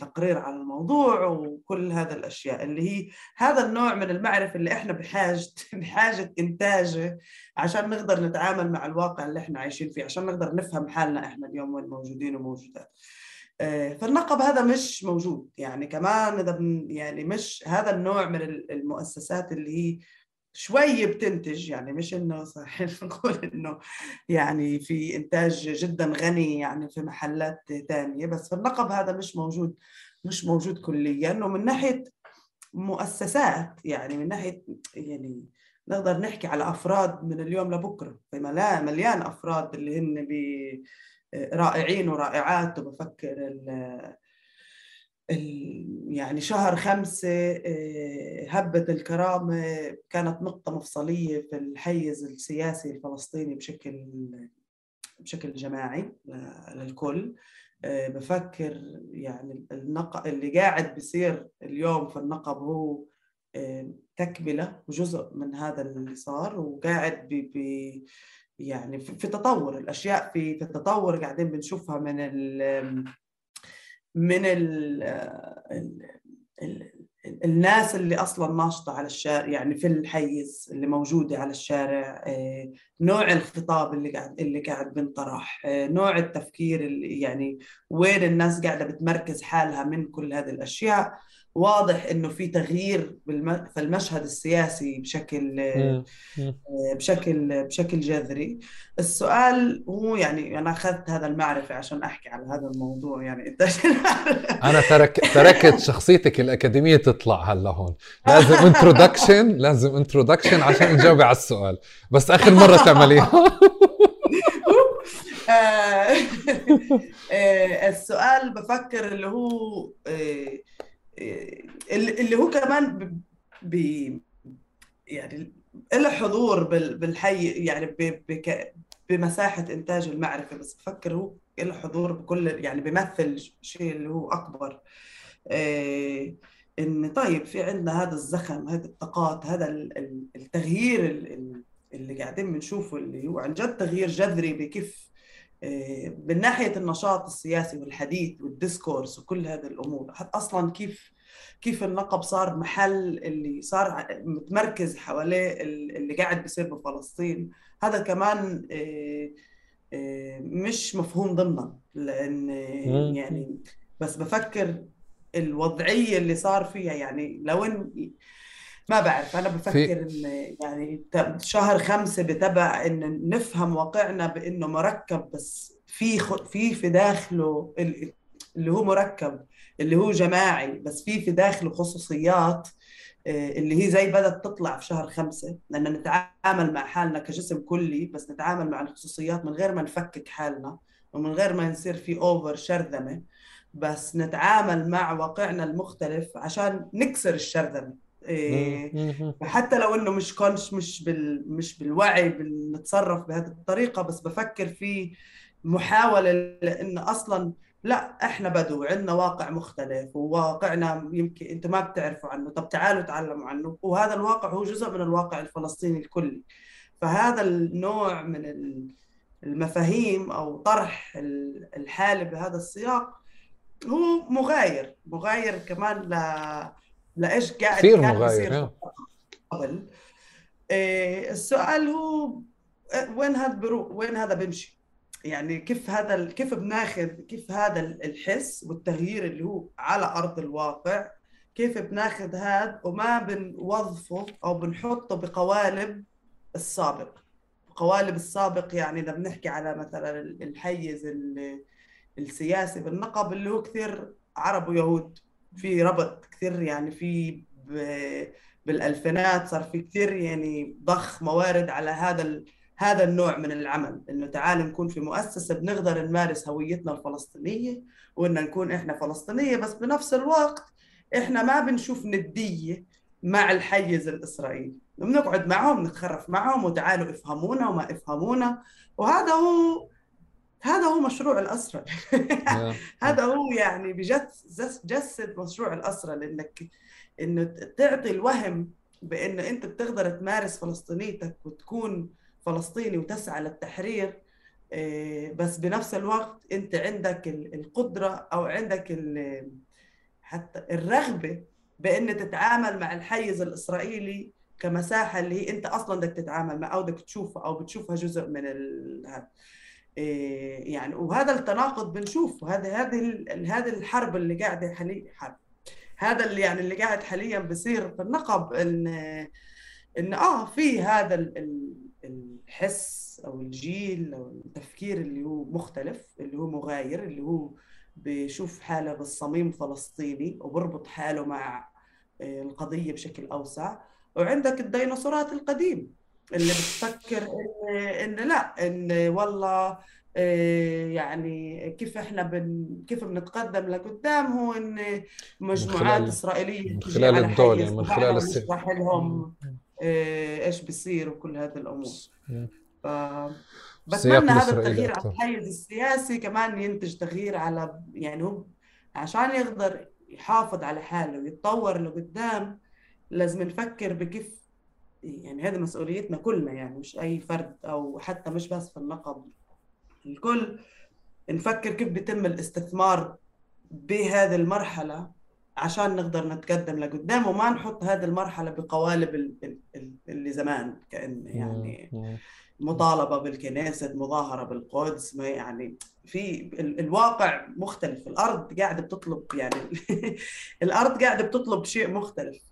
تقرير عن الموضوع وكل هذا الأشياء. اللي هي هذا النوع من المعرفة اللي إحنا بحاجة بحاجة إنتاجه عشان نقدر نتعامل مع الواقع اللي إحنا عايشين فيه عشان نقدر نفهم حالنا إحنا اليوم وين موجودين وموجودات. فالنقب هذا مش موجود. يعني كمان إذا يعني مش هذا النوع من المؤسسات اللي هي شوي بتنتج. يعني مش إنه صحيح نقول إنه يعني في إنتاج جدا غني يعني في محلات ثانية بس في النقب هذا مش موجود مش موجود كليا. ومن ناحية مؤسسات يعني من ناحية يعني نقدر نحكي على أفراد من اليوم لبكرة. في مليان أفراد اللي هن رائعين ورائعات وبفكر ال يعني شهر خمسة آه، هبة الكرامة كانت نقطة مفصلية في الحيز السياسي الفلسطيني بشكل بشكل جماعي للكل آه، بفكر يعني النق... اللي قاعد بيصير اليوم في النقب هو آه، تكملة وجزء من هذا اللي صار وقاعد. يعني في تطور الأشياء في التطور قاعدين بنشوفها من ال من ال الناس اللي أصلا ناشطة على الشارع يعني في الحيز اللي موجودة على الشارع آه، نوع الخطاب اللي قاعد اللي قاعد بنطرح آه، نوع التفكير اللي يعني وين الناس قاعدة بتمركز حالها من كل هذه الأشياء. واضح إنه في تغيير في المشهد السياسي بشكل آه، بشكل بشكل جذري. السؤال هو يعني أنا أخذت هذا المعرفة عشان أحكي على هذا الموضوع يعني أنت أنا ترك تركت شخصيتك الأكاديمية تطلع هلا هون. لازم introduction لازم introduction عشان تجاوبي على السؤال. بس آخر مرة تعمليها. آه، آه، السؤال بفكر اللي هو اللي هو كمان ب يعني له حضور بالحي يعني بمساحة إنتاج المعرفة بس بفكر هو له حضور بكل يعني بيمثل شيء اللي هو أكبر. إيه إن طيب في عندنا هذا الزخم هذه الطاقات هذا التغيير اللي قاعدين بنشوفه اللي هو عن جد تغيير جذري بكيف من ناحية النشاط السياسي والحديث والديسكورس وكل هذه الأمور أصلا كيف كيف النقب صار محل اللي صار متمركز حواليه اللي قاعد بيصير بفلسطين. هذا كمان إيه، إيه، مش مفهوم ضمنا لأن يعني بس بفكر الوضعية اللي صار فيها يعني لو إن ما بعرف أنا بفكر إن يعني شهر خمسة بتبع إن نفهم واقعنا بإنه مركب بس في في في داخله اللي هو مركب اللي هو جماعي بس في في داخله خصوصيات اللي هي زي بدأت تطلع في شهر خمسة. لأن نتعامل مع حالنا كجسم كلي بس نتعامل مع الخصوصيات من غير ما نفكك حالنا ومن غير ما يصير في أوفر شرذمة. بس نتعامل مع واقعنا المختلف عشان نكسر الشرذمة. إيه حتى لو إنه مش كونش مش بال مش بالوعي بنتصرف بهذه الطريقة بس بفكر في محاولة لإن أصلا لا إحنا بدو عندنا واقع مختلف وواقعنا يمكن أنتم ما بتعرفوا عنه. طب تعالوا تعلموا عنه. وهذا الواقع هو جزء من الواقع الفلسطيني الكلي. فهذا النوع من المفاهيم أو طرح الحاله بهذا السياق هو مغاير مغاير كمان ل لإيش قاعد كثير مغاير قبل؟ إيه السؤال هو وين هذا بروح وين هذا بيمشي؟ يعني كيف هذا كيف بناخذ كيف هذا الحس والتغيير اللي هو على أرض الواقع؟ كيف بناخذ هذا وما بنوظفه أو بنحطه بقوالب السابق؟ قوالب السابق يعني إذا بنحكي على مثلا الحيز السياسي بالنقب اللي هو كثير عرب ويهود. في ربط كثير يعني في بالألفينات صار في كثير يعني ضخ موارد على هذا هذا النوع من العمل إنه تعال نكون في مؤسسة بنقدر نمارس هويتنا الفلسطينية وإن نكون إحنا فلسطينية بس بنفس الوقت إحنا ما بنشوف ندية مع الحيز الإسرائيلي. بنقعد معهم نتخرف معهم وتعالوا افهمونا وما افهمونا وهذا هو هذا هو مشروع الأسرة. هذا هو يعني بجد جسد مشروع الأسرة لأنك إنه تعطي الوهم بأنه أنت بتقدر تمارس فلسطينيتك وتكون فلسطيني وتسعى للتحرير آه، بس بنفس الوقت أنت عندك القدرة أو عندك حتى الرغبة بأن تتعامل مع الحيز الإسرائيلي كمساحة اللي هي أنت أصلا بدك تتعامل مع أو بدك تشوفها أو بتشوفها جزء من هذا يعني وهذا التناقض بنشوفه. هذه هذه هذه الحرب اللي قاعدة حاليا حرب. هذا اللي يعني اللي قاعد حاليا بصير في النقب إن إن آه في هذا الحس أو الجيل أو التفكير اللي هو مختلف اللي هو مغاير اللي هو بشوف حاله بالصميم فلسطيني وبربط حاله مع آه، القضية بشكل أوسع. وعندك الديناصورات القديم. اللي بتفكر ان إن لا إن والله آه، يعني كيف إحنا بن كيف بنتقدم لقدام هو إن مجموعات من إسرائيلية من خلال الدول يعني من خلال نشرح لهم آه، إيش بيصير وكل هذه الأمور. ف بتمنى هذا التغيير على الحيز السياسي كمان ينتج تغيير على يعني هو عشان يقدر يحافظ على حاله ويتطور لقدام لازم نفكر بكيف يعني هذه مسؤوليتنا كلنا يعني مش أي فرد أو حتى مش بس في النقب. الكل نفكر كيف بيتم الاستثمار بهذه المرحلة عشان نقدر نتقدم لقدام وما نحط هذه المرحلة بقوالب اللي زمان كأن يعني مطالبة بالكنيسة مظاهرة بالقدس ما يعني في الواقع مختلف. الأرض قاعدة بتطلب يعني الأرض قاعدة بتطلب شيء مختلف.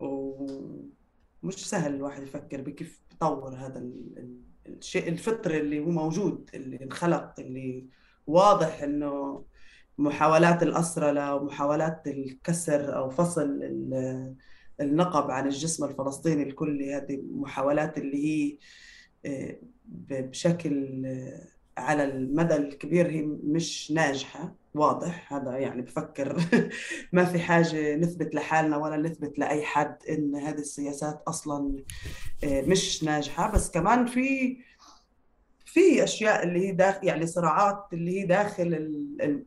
ومش سهل الواحد يفكر بكيف يطور هذا الشيء الفطري اللي هو موجود اللي انخلق اللي واضح إنه محاولات الأسرلة ومحاولات الكسر أو فصل النقب عن الجسم الفلسطيني الكلي هذه محاولات اللي هي آه، بشكل آه، على المدى الكبير هي مش ناجحة. واضح هذا يعني بفكر ما في حاجة نثبت لحالنا ولا نثبت لأي حد إن هذه السياسات أصلا آه، مش ناجحة. بس كمان في في أشياء اللي هي داخل يعني صراعات اللي هي داخل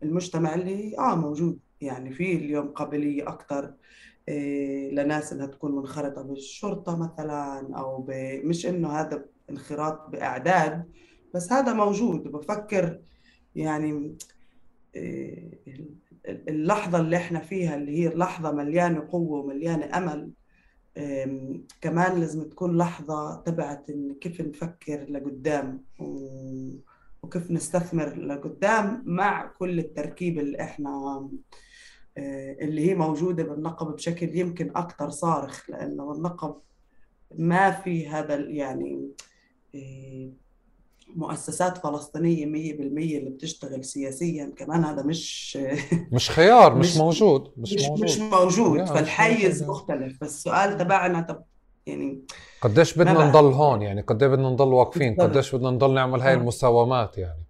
المجتمع اللي آه موجود. يعني في اليوم قابلية أكثر آه، لناس إنها تكون منخرطة بالشرطة مثلا أو مش إنه هذا انخراط بأعداد بس هذا موجود. بفكر يعني اللحظة اللي إحنا فيها اللي هي لحظة مليانة قوة ومليانة أمل كمان لازم تكون لحظة تبعت إن كيف نفكر لقدام وكيف نستثمر لقدام مع كل التركيب اللي إحنا آه، اللي هي موجودة بالنقب بشكل يمكن أكثر صارخ لأنه النقب ما في هذا يعني آه، مؤسسات فلسطينية 100% اللي بتشتغل سياسيا كمان هذا مش مش خيار مش, مش موجود مش, مش موجود. مش موجود. فالحيز مختلف. فالسؤال تبعنا طب يعني قديش بدنا نضل هون؟ يعني قديش بدنا نضل واقفين؟ قديش بدنا نضل نعمل هاي آه. المساومات يعني؟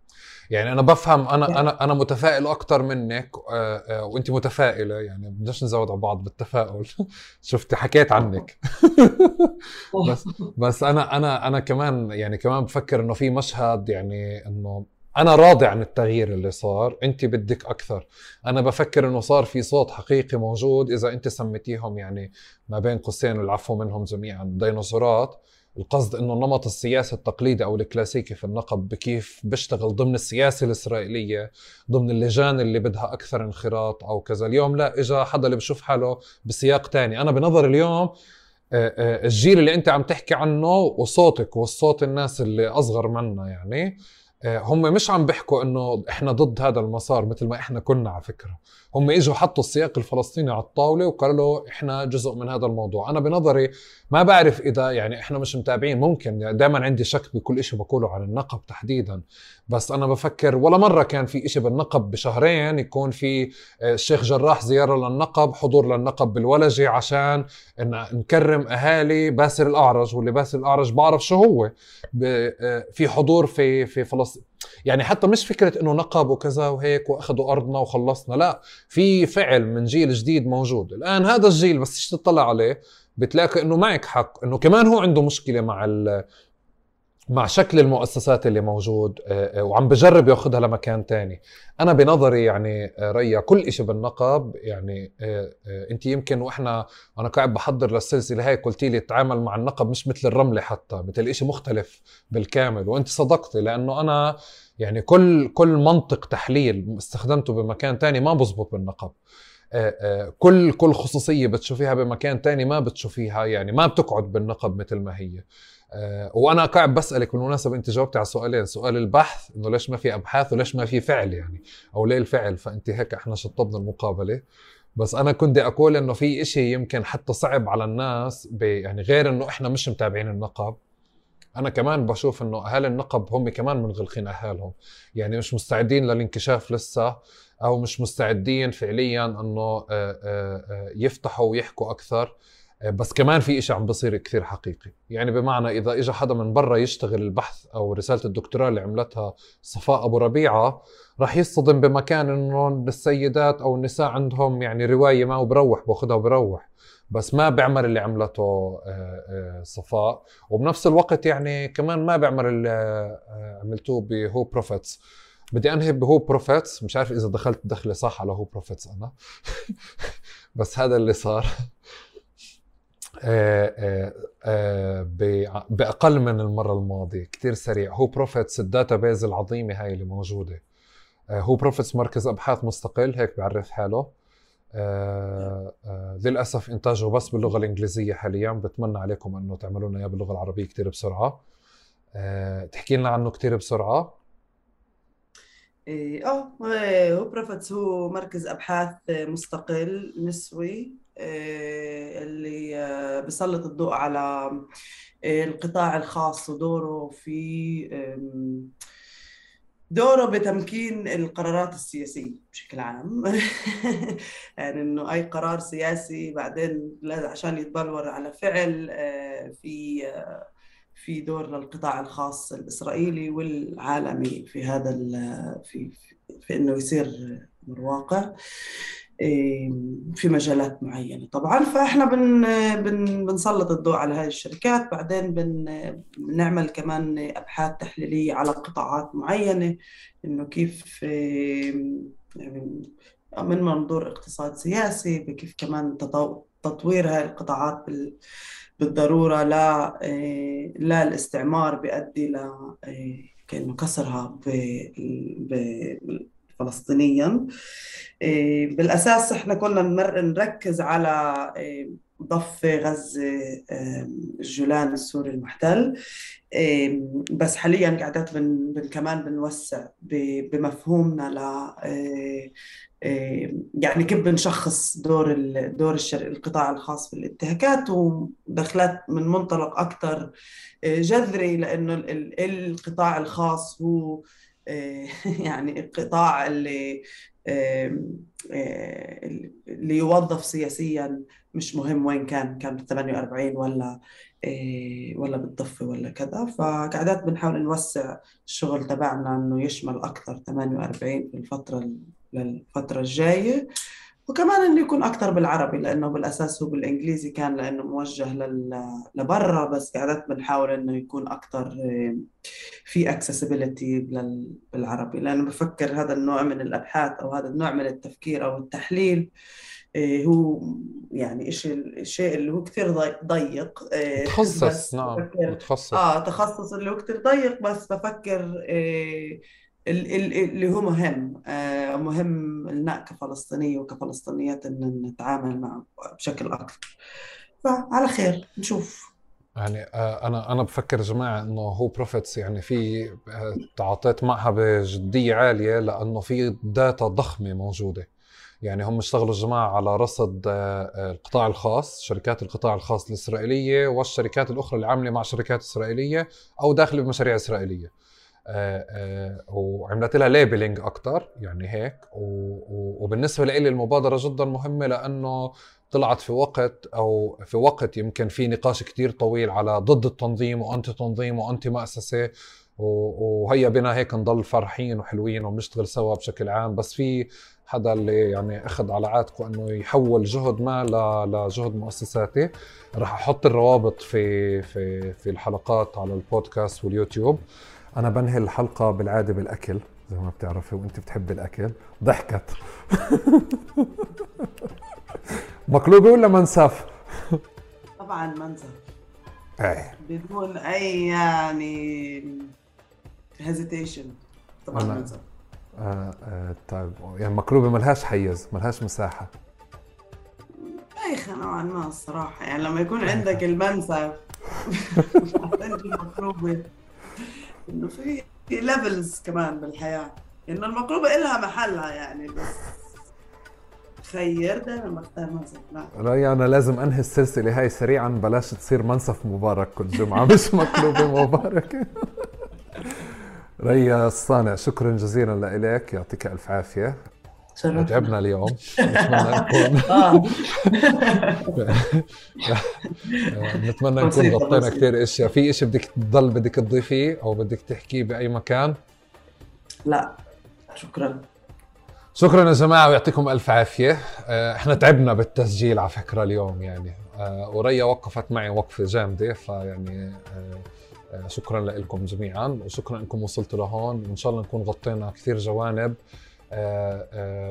يعني أنا بفهم أنا أنا أنا متفائل أكثر منك آه، آه، وأنت متفائلة يعني بدناش نزود على بعض بالتفاؤل. شفتي حكيت عنك. بس بس أنا أنا أنا كمان يعني كمان بفكر إنه في مشهد يعني إنه أنا راضي عن التغيير اللي صار أنت بدك أكثر. أنا بفكر إنه صار في صوت حقيقي موجود إذا أنت سميتيهم يعني ما بين قوسين العفو منهم جميعا ديناصورات. القصد إنه النمط السياسي التقليدي أو الكلاسيكي في النقب بكيف بيشتغل ضمن السياسة الإسرائيلية ضمن اللجان اللي بدها أكثر انخراط أو كذا. اليوم لا اجى حدا اللي بشوف حاله بسياق تاني. أنا بنظر اليوم الجيل اللي أنت عم تحكي عنه وصوتك وصوت الناس اللي أصغر منا يعني هم مش عم بيحكوا إنه إحنا ضد هذا المسار مثل ما إحنا كنا على فكرة. هم إجوا حطوا السياق الفلسطيني على الطاولة وقالوا إحنا جزء من هذا الموضوع. أنا بنظري ما بعرف إذا يعني إحنا مش متابعين ممكن يعني دائما عندي شك بكل شيء بقوله عن النقب تحديدا. بس أنا بفكر ولا مرة كان في شيء بالنقب بشهرين يكون في آه، الشيخ جراح زيارة للنقب حضور للنقب بالولجة عشان نكرم أهالي باسل الأعرج واللي باسل الأعرج بعرف شو هو. آه، في حضور في في فلسطين يعني حتى مش فكرة إنه نقب وكذا وهيك وأخذوا أرضنا وخلصنا لا في فعل من جيل جديد موجود. الآن هذا الجيل بس تطلع عليه بتلاقي إنه معك حق إنه كمان هو عنده مشكلة مع مع شكل المؤسسات اللي موجود آه، آه، وعم بجرب ياخذها لمكان تاني. أنا بنظري يعني آه، ريا كل شيء بالنقب يعني أنت يمكن وإحنا أنا قاعد بحضر للسلسلة هاي قلتي لي تعامل مع النقب مش مثل الرملة حتى مثل شيء مختلف بالكامل. وأنت صدقتي لأنه أنا يعني كل كل منطق تحليل استخدمته بمكان تاني ما بزبط بالنقب. كل كل خصوصية بتشوفيها بمكان تاني ما بتشوفيها يعني ما بتقعد بالنقب مثل ما هي. وأنا قاعد بسألك بالمناسبة أنت جاوبتي على سؤالين. سؤال البحث إنه ليش ما في أبحاث وليش ما في فعل يعني أو ليه الفعل؟ فأنت هيك إحنا شطبنا المقابلة. بس أنا كنت أقول إنه في إشي يمكن حتى صعب على الناس يعني غير إنه إحنا مش متابعين النقب أنا كمان بشوف إنه اهالي النقب هم كمان منغلقين أهالهم. يعني مش مستعدين للانكشاف لسه أو مش مستعدين فعليا إنه آه، آه، يفتحوا ويحكوا أكثر. بس كمان في إشي عم بصير كثير حقيقي. يعني بمعنى إذا إجا حدا من برا يشتغل البحث أو رسالة الدكتوراه اللي عملتها صفاء أبو ربيعة راح يصطدم بمكان إنه السيدات أو النساء عندهم يعني رواية ما وبروح بأخذها وبروح. بس ما بيعمل اللي عملته آه، آه، صفاء. وبنفس الوقت يعني كمان ما بيعمل اللي آه، عملتوه بهو بروفيتس. بدي أنهي ب Who Profits. مش عارف إذا دخلت دخلة صح على Who Profits أنا. بس هذا اللي صار. بأقل من المرة الماضية كثير سريع. Who Profits ال database العظيمة هاي اللي موجودة. Who Profits مركز أبحاث مستقل هيك بيعرف حاله. للأسف إنتاجه بس باللغة الإنجليزية حاليا. بتمنى عليكم أنه تعملوا لنا إياه باللغة العربية كثير بسرعة. تحكي لنا عنه كثير بسرعة. إيه، آه هو بروفيتس هو مركز أبحاث مستقل نسوي. آه، اللي آه، بيسلط الضوء على آه، القطاع الخاص ودوره في دوره بتمكين القرارات السياسية بشكل عام. يعني إنه أي قرار سياسي بعدين عشان يتبلور على فعل في في دور للقطاع الخاص الإسرائيلي والعالمي في هذا في في إنه يصير واقع. في مجالات معينة. طبعا فإحنا بن بن بنسلط الضوء على هذه الشركات بعدين بن بنعمل كمان أبحاث تحليلية على قطاعات معينة إنه كيف يعني من منظور اقتصاد سياسي بكيف كمان تطوير هذه القطاعات بالضرورة لا لا الاستعمار بيؤدي ل كأنه كسرها فلسطينيا. إيه، بالأساس إحنا كنا نركز على إيه، ضفه غزة الجولان السوري المحتل. إيه، بس حاليا قاعدات بن, بن كمان بنوسع بمفهومنا ل يعني كيف بنشخص دور دور القطاع الخاص في الانتهاكات ودخلت من منطلق أكثر جذري لأنه القطاع الخاص هو يعني القطاع اللي اللي يوظف سياسيا مش مهم وين كان كان بال 48 ولا ولا بالضفة ولا كذا. فقعدات بنحاول نوسع الشغل تبعنا إنه يشمل أكثر 48 في الفترة للفترة الجاية. وكمان إنه يكون أكثر بالعربي لأنه بالأساس هو بالإنجليزي كان لأنه موجه لبرا بس قعدت بنحاول إنه يكون أكثر في اكسسبيليتي بالعربي. لأنه بفكر هذا النوع من الأبحاث أو هذا النوع من التفكير أو التحليل إيه، هو يعني شيء الشيء اللي هو كثير ضيق إيه، تخصص نعم متخصص. آه تخصص اللي هو كثير ضيق بس بفكر إيه اللي هو مهم آه مهم لنا كفلسطينية وكفلسطينيات إن نتعامل معه بشكل أكثر. فعلى خير نشوف. يعني آه، أنا أنا بفكر يا جماعة إنه Who Profits يعني في آه، تعاطيت معها بجديه عالية لأنه في data ضخمة موجودة. يعني هم اشتغلوا الجماعة على رصد القطاع الخاص شركات القطاع الخاص الإسرائيلية والشركات الأخرى اللي عاملة مع شركات إسرائيلية أو داخلة بمشاريع إسرائيلية. آه، وعملت لها ليبلينج أكثر يعني هيك. وبالنسبة لي المبادره جدا مهمة لأنه طلعت في وقت أو في وقت يمكن في نقاش كتير طويل على ضد التنظيم وأنتي تنظيم وأنتي مؤسسه وهيا بنا هيك نضل فرحين وحلوين وبنشتغل سوا بشكل عام. بس في حدا اللي يعني أخذ على عاتقه إنه يحول جهد ما لجهد مؤسساتي. راح أحط الروابط في في في الحلقات على البودكاست واليوتيوب. أنا بنهي الحلقة بالعادة بالأكل زي ما بتعرفي وأنت بتحبي الأكل. ضحكت. مقلوبه ولا منسف؟ طبعا منسف. إيه بدون أي يعني هيزيتيشن طبعا منسف. آه آه طيب يعني مقلوبة ملهاش حيز ملهاش مساحة. بايخه نوعا ما الصراحة. يعني لما يكون عندك المنسف المقلوبة. إنه في ليفلز كمان بالحياة. إنه المقلوبة إلها محلها يعني بس خير دائما بختار منصف لا. أنا لازم أنهي السلسلة هاي سريعا بلاش تصير منصف مبارك كل جمعة مش مقلوبة مباركة. ريا الصانع شكرا جزيلا لك يعطيك ألف عافية. تعبنا اليوم. نتمنى نكون آه. نتمنى نكون غطينا كثير أشياء. في إشي بدك تضل بدك تضيفيه أو بدك تحكيه بأي مكان؟ لا. شكرا. شكرا يا جماعة ويعطيكم ألف عافية. آه، إحنا تعبنا بالتسجيل على فكرة اليوم يعني. آه، وريا وقفت معي وقفة جامدة فيعني شكرا لكم جميعا وشكرا إنكم وصلتوا لهون. وإن شاء الله نكون غطينا كثير جوانب.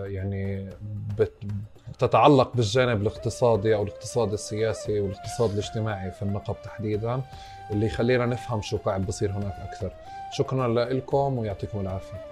يعني بتتعلق بالجانب الاقتصادي أو الاقتصاد السياسي والاقتصاد الاجتماعي في النقب تحديدا اللي يخلينا نفهم شو قاعد بصير هناك أكثر. شكرا لكم ويعطيكم العافية.